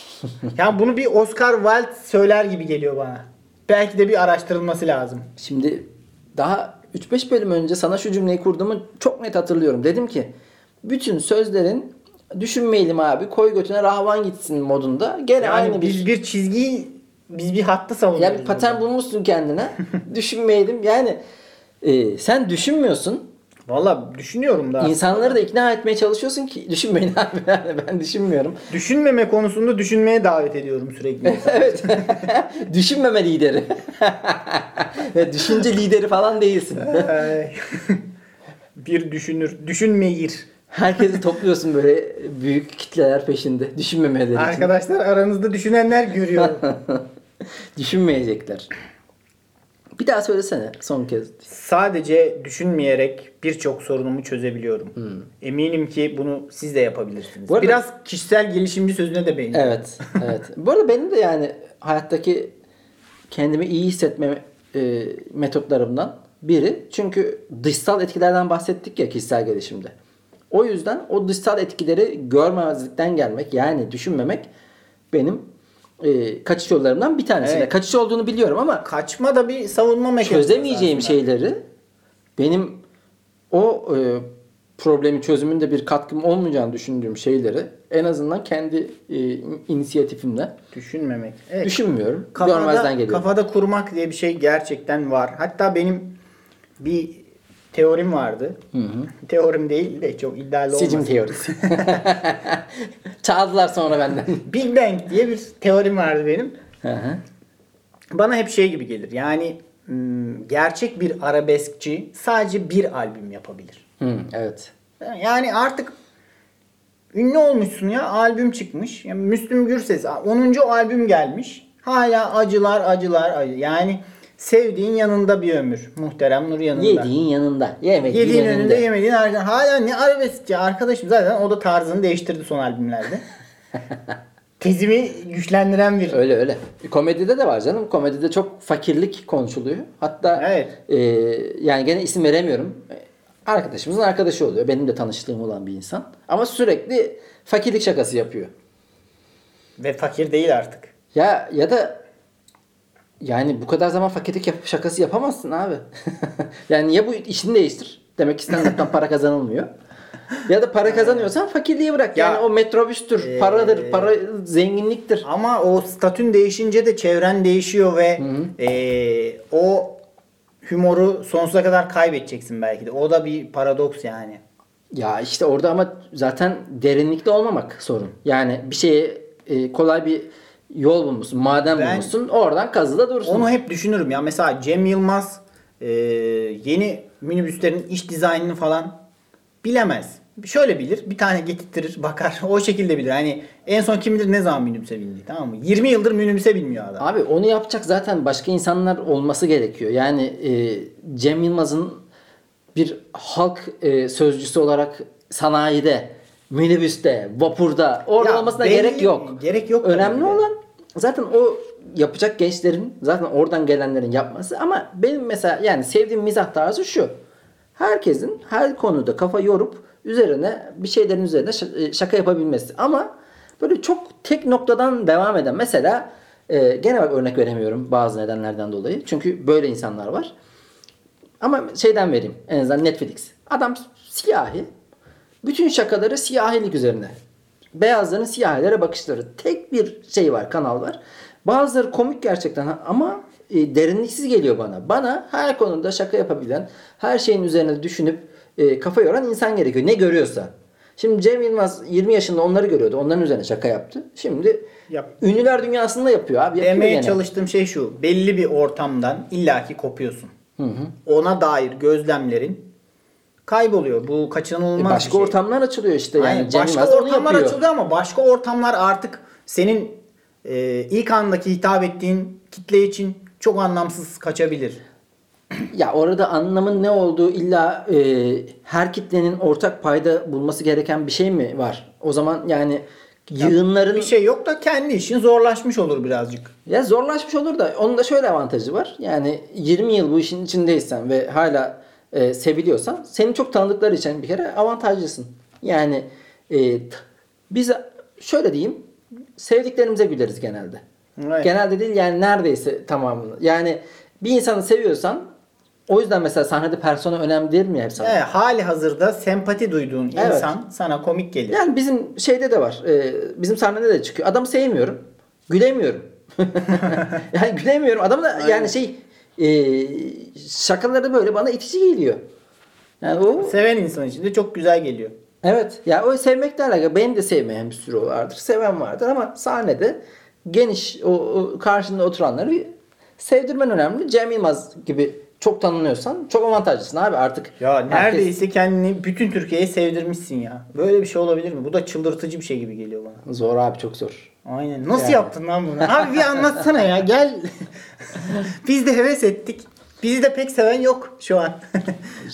ya bunu bir Oscar Wilde söyler gibi geliyor bana. Belki de bir araştırılması lazım. Şimdi daha 3-5 bölüm önce sana şu cümleyi kurduğumu çok net hatırlıyorum. Dedim ki bütün sözlerin düşünmeyelim abi koy götüne rahvan gitsin modunda. Gene Yani aynı bir, biz bir çizgiyi biz bir hattı savunuyoruz. ya bir patern burada. bulmuşsun kendine. düşünmeyelim. Yani e, sen düşünmüyorsun. Valla düşünüyorum da. İnsanları da ikna etmeye çalışıyorsun ki düşünmeyin abi. Yani ben düşünmüyorum. Düşünmeme konusunda düşünmeye davet ediyorum sürekli. evet. Düşünmeme lideri. Ve düşünce lideri falan değilsin. Bir düşünür. Düşünmeyir. Herkesi topluyorsun böyle büyük kitleler peşinde. Düşünmemeleri için. Arkadaşlar aranızda düşünenler görüyor. Düşünmeyecekler. Bir daha söylesene son kez. Sadece düşünmeyerek birçok sorunumu çözebiliyorum. Eminim ki bunu siz de yapabilirsiniz. Hmm. Bu arada- Biraz kişisel gelişimci sözüne de benziyor. Evet, evet. Bu arada benim de yani hayattaki kendimi iyi hissetme e, metotlarımdan biri. Çünkü dışsal etkilerden bahsettik ya kişisel gelişimde. O yüzden o dışsal etkileri görmezlikten gelmek yani düşünmemek benim e, kaçış yollarımdan bir tanesi. Evet. Kaçış olduğunu biliyorum ama Kaçma da bir savunma mekanizması çözemeyeceğim aslında. şeyleri benim o e, problemin çözümünde bir katkım olmayacağını düşündüğüm şeyleri en azından kendi e, inisiyatifimle Düşünmemek. Evet. düşünmüyorum. Kafada, Görmezden geliyorum. kafada kurmak diye bir şey gerçekten var. Hatta benim bir teorim vardı. Teorim değil de çok iddialı Sicim olmasın. teorisi. Çaldılar sonra benden. Big Bang diye bir teorim vardı benim. Hı hı. Bana hep şey gibi gelir. Yani gerçek bir arabeskçi sadece bir albüm yapabilir. Hı, evet. Yani artık ünlü olmuşsun ya albüm çıkmış. Yani Müslüm Gürses 10. albüm gelmiş. Hala acılar acılar acı. Yani sevdiğin yanında bir ömür. Muhterem Nur yanında. Yediğin yanında. Yemediğin Yediğin önünde. önünde yemediğin arkasında. Hala ne arabeskçi arkadaşım zaten o da tarzını değiştirdi son albümlerde. Tezimi güçlendiren bir Öyle öyle. Komedide de var canım. Komedide çok fakirlik konuşuluyor. Hatta Evet. e, yani gene isim veremiyorum. Arkadaşımızın arkadaşı oluyor. Benim de tanıştığım olan bir insan. Ama sürekli fakirlik şakası yapıyor. ve fakir değil artık. Ya ya da yani bu kadar zaman fakirlik yap- şakası yapamazsın abi. yani ya bu işini değiştir. Demek ki stand-up'tan para kazanılmıyor. Ya da para kazanıyorsan fakirliği bırak. Ya- yani o metrobüstür, Ee, paradır, para zenginliktir. Ama o statün değişince de çevren değişiyor ve eee, o humoru sonsuza kadar kaybedeceksin belki de. O da bir paradoks yani. Ya işte orada ama zaten derinlikte olmamak sorun. Yani bir şeye e, kolay bir yol bulmuşsun, maden Ben- bulmuşsun. Oradan kazıda dursun. Onu hep düşünürüm ya. Mesela Cem Yılmaz eee, yeni minibüslerin iç dizaynını falan bilemez. Şöyle bilir. Bir tane getirtirir bakar. O şekilde bilir. Hani en son kim bilir ne zaman minibüse bindi tamam mı? 20 yıldır minibüse binmiyor adam. Abi onu yapacak zaten başka insanlar olması gerekiyor. Yani e, Cem Yılmaz'ın bir halk e, sözcüsü olarak sanayide, minibüste, vapurda orada Ya olmasına belli- gerek yok. gerek yok Önemli olan zaten o yapacak gençlerin zaten oradan gelenlerin yapması ama benim mesela yani sevdiğim mizah tarzı şu. Herkesin her konuda kafa yorup üzerine bir şeylerin üzerine e, şaka yapabilmesi. Ama böyle çok tek noktadan devam eden mesela e, gene bak örnek veremiyorum bazı nedenlerden dolayı. Çünkü böyle insanlar var. Ama şeyden vereyim. En azından Netflix. Adam siyahi. Bütün şakaları siyahilik üzerine. Beyazların siyahilere bakışları. Tek bir şey var, kanal var. Bazıları komik gerçekten ama e, derinliksiz geliyor bana. Bana her konuda şaka yapabilen, her şeyin üzerine düşünüp e, kafa yoran insan gerekiyor. Ne görüyorsa. Şimdi Cem Yılmaz 20 yaşında onları görüyordu. Onların üzerine şaka yaptı. Şimdi Yap. ünlüler dünyasında yapıyor abi. Yapıyor Demeye gene. çalıştığım şey şu. Belli bir ortamdan illaki kopuyorsun. Ona dair gözlemlerin kayboluyor. Bu kaçınılmaz E, başka bir şey. ortamlar açılıyor işte. Yani Aynen, başka ortamlar açılıyor ama başka ortamlar artık senin e, ilk andaki hitap ettiğin kitle için çok anlamsız kaçabilir. Ya orada anlamın ne olduğu illa e, her kitlenin ortak payda bulması gereken bir şey mi var? O zaman yani yığınların Bir şey yok da kendi işin zorlaşmış olur birazcık. ya zorlaşmış olur da onun da şöyle avantajı var. Yani 20 yıl bu işin içindeysen ve hala e, seviliyorsan seni çok tanıdıkları için bir kere avantajlısın. Yani e, biz şöyle diyeyim sevdiklerimize güleriz genelde. Evet. Genelde değil yani neredeyse tamamını. Yani bir insanı seviyorsan o yüzden mesela sahnede persona önemli değil mi her zaman? Evet, hali hazırda sempati duyduğun Evet. insan sana komik gelir. Yani bizim şeyde de var. e, bizim sahnede de çıkıyor. Adamı sevmiyorum. Gülemiyorum. yani gülemiyorum. Adam da yani şey e, şakaları böyle bana itici geliyor. Yani o Seven insan için de çok güzel geliyor. evet. Ya o sevmekle alakalı. Benim de sevmeyen bir sürü vardır. Seven vardır ama sahnede geniş o, o karşında oturanları sevdirmen önemli. Cem Yılmaz gibi çok tanınıyorsan çok avantajlısın abi artık. Ya neredeyse kendini bütün Türkiye'ye sevdirmişsin ya. Böyle bir şey olabilir mi? Bu da çıldırtıcı bir şey gibi geliyor bana. Zor abi çok zor. Aynen. Nasıl Yani. yaptın lan bunu? Abi bir anlatsana ya. Gel. Biz de heves ettik. Bizi de pek seven yok şu an.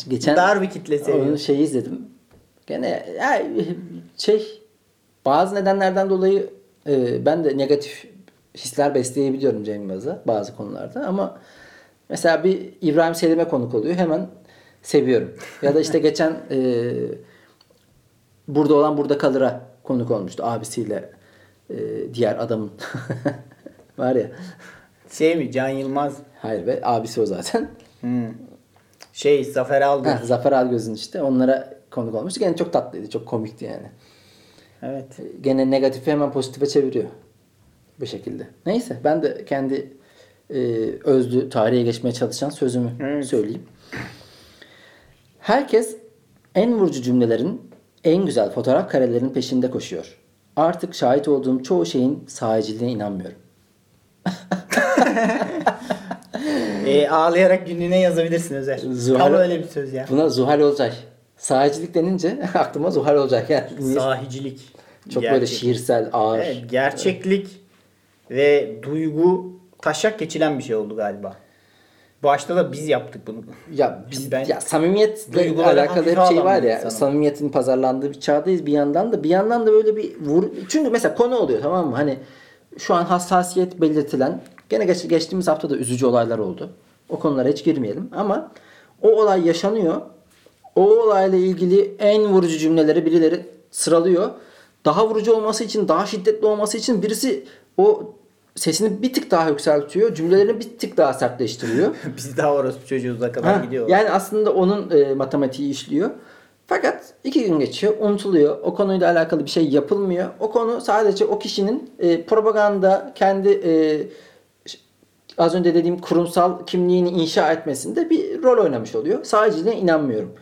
Geçen Dar bir kitle seviyor. Onun şeyi izledim. Gene ya, şey bazı nedenlerden dolayı e, ben de negatif hisler besleyebiliyorum Cem Yılmaz'a bazı konularda ama mesela bir İbrahim Selim'e konuk oluyor hemen seviyorum. Ya da işte geçen e, burada olan burada kalır'a konuk olmuştu abisiyle e, diğer adamın var ya Şey mi? Can Yılmaz. hayır be abisi o zaten. Hmm. Şey Zafer Algöz. Heh, Zafer Algöz'ün işte onlara konuk olmuştu. Gene çok tatlıydı, çok komikti yani. Evet. Gene negatifi hemen pozitife çeviriyor. Bu şekilde. Neyse ben de kendi e, özlü tarihe geçmeye çalışan sözümü Evet. söyleyeyim. Herkes en vurucu cümlelerin, en güzel fotoğraf karelerinin peşinde koşuyor. Artık şahit olduğum çoğu şeyin sahiciliğine inanmıyorum. Ee, ağlayarak günlüğüne yazabilirsin Özer. Zuhal- Tam öyle bir söz ya. Buna Zuhal Olcay. Sahicilik denince aklıma Zuhal Olcay geldi. Sahicilik. Çok böyle Gerçek. şiirsel, ağır. Evet, gerçeklik ve duygu taşak geçilen bir şey oldu galiba. Başta da biz yaptık bunu. Ya biz Ben ya samimiyetle alakalı hep şey var ya. insanım. Samimiyetin pazarlandığı bir çağdayız bir yandan da bir yandan da böyle bir vur çünkü mesela konu oluyor tamam mı? Hani şu an hassasiyet belirtilen gene geç, geçtiğimiz hafta da üzücü olaylar oldu. O konulara hiç girmeyelim ama o olay yaşanıyor. O olayla ilgili en vurucu cümleleri birileri sıralıyor. Daha vurucu olması için, daha şiddetli olması için birisi o sesini bir tık daha yükseltiyor. Cümlelerini bir tık daha sertleştiriyor. biz daha orası çocuğuza kadar Ha, gidiyor. Yani aslında onun e, matematiği işliyor. Fakat iki gün geçiyor, unutuluyor. O konuyla alakalı bir şey yapılmıyor. O konu sadece o kişinin e, propaganda, kendi e, az önce dediğim kurumsal kimliğini inşa etmesinde bir rol oynamış oluyor. Sadece inanmıyorum.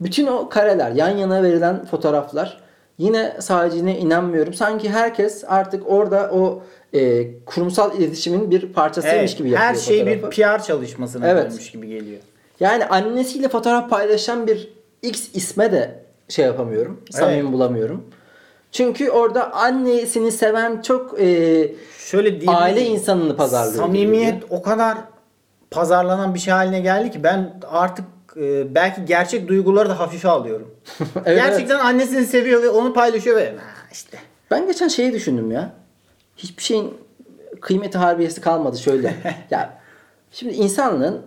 Bütün o kareler, yan yana verilen fotoğraflar yine sadece inanmıyorum. Sanki herkes artık orada o e, kurumsal iletişimin bir parçasıymış Evet, gibi yapıyor her şey bir. PR çalışmasına Evet. dönmüş gibi geliyor. Yani annesiyle fotoğraf paylaşan bir X isme de şey yapamıyorum. Samimi bulamıyorum. Çünkü orada annesini seven çok e, Şöyle aile insanını pazarlıyor. Samimiyet o kadar pazarlanan bir şey haline geldi ki ben artık e, belki gerçek duyguları da hafife alıyorum. Evet, Gerçekten annesini seviyor ve onu paylaşıyor ve "Ha, işte Ben geçen şeyi düşündüm ya. Hiçbir şeyin kıymeti harbiyesi kalmadı şöyle. ya şimdi insanlığın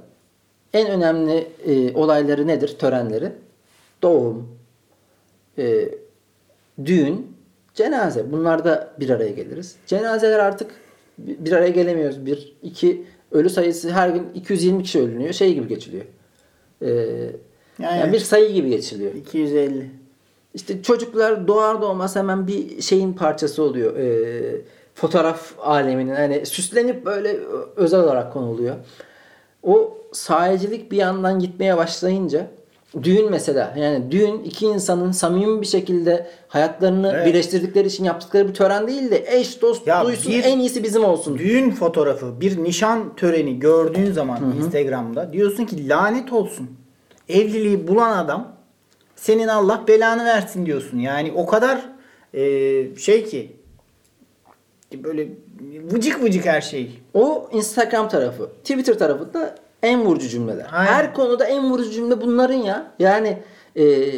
en önemli e, olayları nedir? Törenleri. Doğum, e, düğün, cenaze. Bunlarda bir araya geliriz. Cenazeler artık bir araya gelemiyoruz. Bir, iki, ölü sayısı her gün 220 kişi ölünüyor. Şey gibi geçiliyor. E, Yani- yani bir sayı gibi geçiliyor. 250. İşte çocuklar doğar doğmaz hemen bir şeyin parçası oluyor. Ee, fotoğraf aleminin hani süslenip böyle özel olarak konuluyor. O sahicilik bir yandan gitmeye başlayınca düğün mesela yani düğün iki insanın samimi bir şekilde hayatlarını Evet. birleştirdikleri için yaptıkları bir tören değil de eş dost Ya duysun bir- en iyisi bizim olsun. Düğün fotoğrafı, bir nişan töreni gördüğün zaman Instagram'da diyorsun ki lanet olsun. Evliliği bulan adam senin Allah belanı versin diyorsun. Yani o kadar e, şey ki böyle vıcık vıcık her şey. O Instagram tarafı. Twitter tarafı da en vurucu cümleler. Aynen. Her konuda en vurucu cümle bunların ya. Yani e,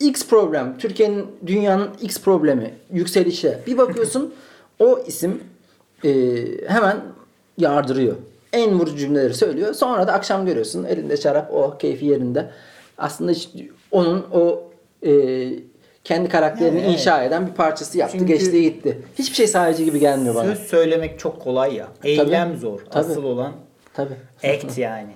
X problem. Türkiye'nin, dünyanın X problemi. Yükselişe. Bir bakıyorsun o isim e, hemen yardırıyor. En vurucu cümleleri söylüyor. Sonra da akşam görüyorsun elinde şarap o keyfi yerinde. Aslında hiç onun o e, kendi karakterini Evet. inşa eden bir parçası yaptı. Çünkü- geçti gitti. Hiçbir şey sadece gibi gelmiyor bana. Söz söylemek çok kolay ya. Eylem zor. Tabii. Asıl olan Tabii. act yani.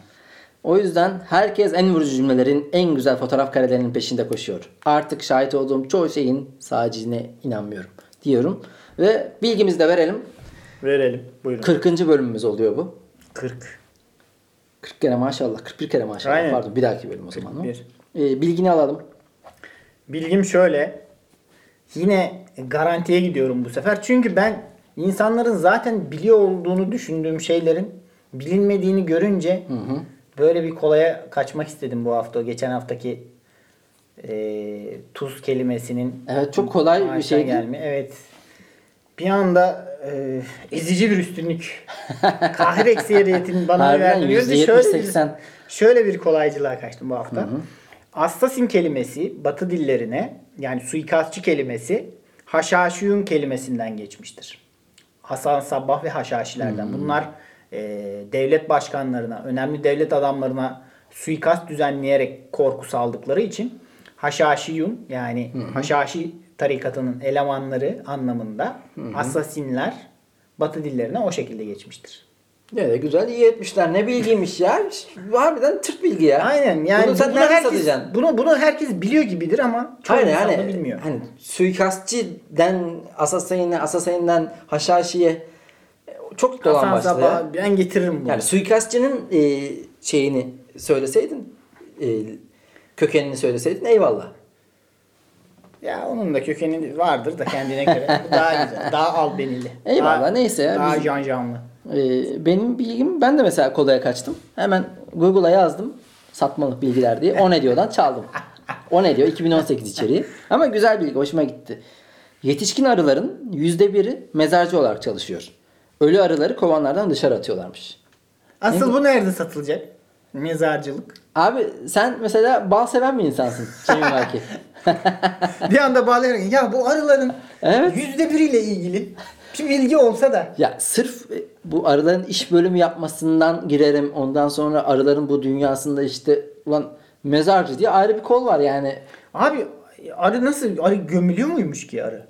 O yüzden herkes en vurucu cümlelerin en güzel fotoğraf karelerinin peşinde koşuyor. Artık şahit olduğum çoğu şeyin sadece inanmıyorum diyorum. Ve bilgimizi de verelim. Verelim. Buyurun. 40. bölümümüz oluyor bu. 40. 40 kere maşallah. 41 kere maşallah. Aynen. Pardon bir dahaki bölüm o zaman. o. 41. Ee, bilgini alalım. Bilgim şöyle. Yine garantiye gidiyorum bu sefer. Çünkü ben insanların zaten biliyor olduğunu düşündüğüm şeylerin bilinmediğini görünce böyle bir kolaya kaçmak istedim bu hafta. Geçen haftaki e, tuz kelimesinin Evet çok kolay bir şey gelme. Evet. Bir anda e, ezici bir üstünlük. Kahir ekseriyetin bana görünce şöyle bir, %70-80. şöyle bir kolaycılığa kaçtım bu hafta. Assassin kelimesi Batı dillerine yani suikastçı kelimesi Haşhaşiyun kelimesinden geçmiştir. Hasan Sabbah ve Haşhaşilerden. Bunlar e, devlet başkanlarına, önemli devlet adamlarına suikast düzenleyerek korku saldıkları için Haşhaşiyun yani Haşhaşi tarikatının elemanları anlamında asasinler Batı dillerine o şekilde geçmiştir. Ne de güzel iyi etmişler. Ne bilgiymiş ya. Harbiden tırt bilgi ya. Aynen yani Bunu sen bunu herkes, satacaksın? bunu, bunu herkes biliyor gibidir ama çok Aynen insan yani bilmiyor. hani suikastçiden asasayine asasayından haşhaşiye e, çok dolan başladı Sabah ya. ben getiririm bunu. Yani suikastçının e, şeyini söyleseydin e, kökenini söyleseydin eyvallah. Ya onun da kökeni vardır da kendine göre. Daha güzel. Daha albenili. Eyvallah, Daha- neyse ya, Daha biz- can canlı. Ee, benim bilgim ben de mesela kolaya kaçtım. Hemen Google'a yazdım satmalık bilgiler diye. O ne diyordan çaldım. O ne diyor 2018 içeriği. Ama güzel bilgi hoşuma gitti. Yetişkin arıların yüzde biri mezarcı olarak çalışıyor. Ölü arıları kovanlardan dışarı atıyorlarmış. Asıl bu nerede satılacak? Mezarcılık. Abi sen mesela bal seven bir insansın. Cemil Belki. bir anda bağlayarak ya bu arıların Evet. yüzde biriyle ilgili bir bilgi olsa da Ya sırf e, bu arıların iş bölümü yapmasından girerim. Ondan sonra arıların bu dünyasında işte ulan mezarcı diye ayrı bir kol var yani. abi arı nasıl arı gömülüyor muymuş ki arı?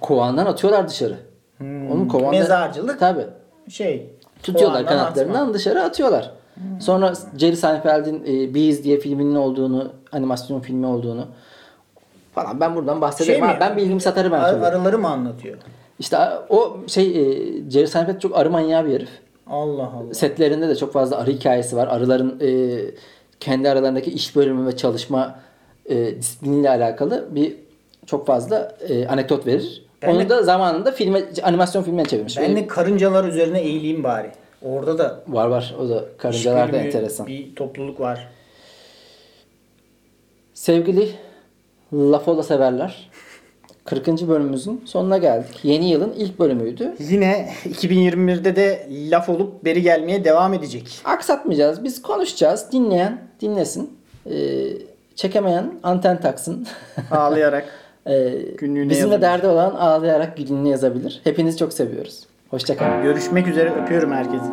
Kovandan atıyorlar dışarı. Onun kovandan Mezarcılık. Tabi. Şey Tutuyorlar kanatlarından atma. dışarı atıyorlar. Sonra Jerry Seinfeld'in e, Bees diye filminin olduğunu, animasyon filmi olduğunu falan ben buradan bahsederim. Şey mi? Ben bilgimi satarım her Ar- arıları mı anlatıyor? İşte o şey e, Jerry Seinfeld çok arı manyağı bir herif. Allah Allah. Setlerinde de çok fazla arı hikayesi var. Arıların e, kendi aralarındaki iş bölümü ve çalışma e, disipliniyle alakalı bir çok fazla e, anekdot verir. Ben Onu de- da zamanında filme, animasyon filmine çevirmiş. Ben de karıncalar üzerine eğileyim bari. Orada da Var var. O da karıncalar da işbirliği enteresan. Bir topluluk var. Sevgili Lafola severler. 40. bölümümüzün sonuna geldik. Yeni yılın ilk bölümüydü. Yine 2021'de de laf olup beri gelmeye devam edecek. Aksatmayacağız. Biz konuşacağız. Dinleyen dinlesin. Ee, çekemeyen anten taksın. Ağlayarak. Ee, Günlüğüne bizimle yazabilir. derdi olan ağlayarak günlüğüne yazabilir. Hepinizi çok seviyoruz. Hoşçakalın. Görüşmek üzere öpüyorum herkesi.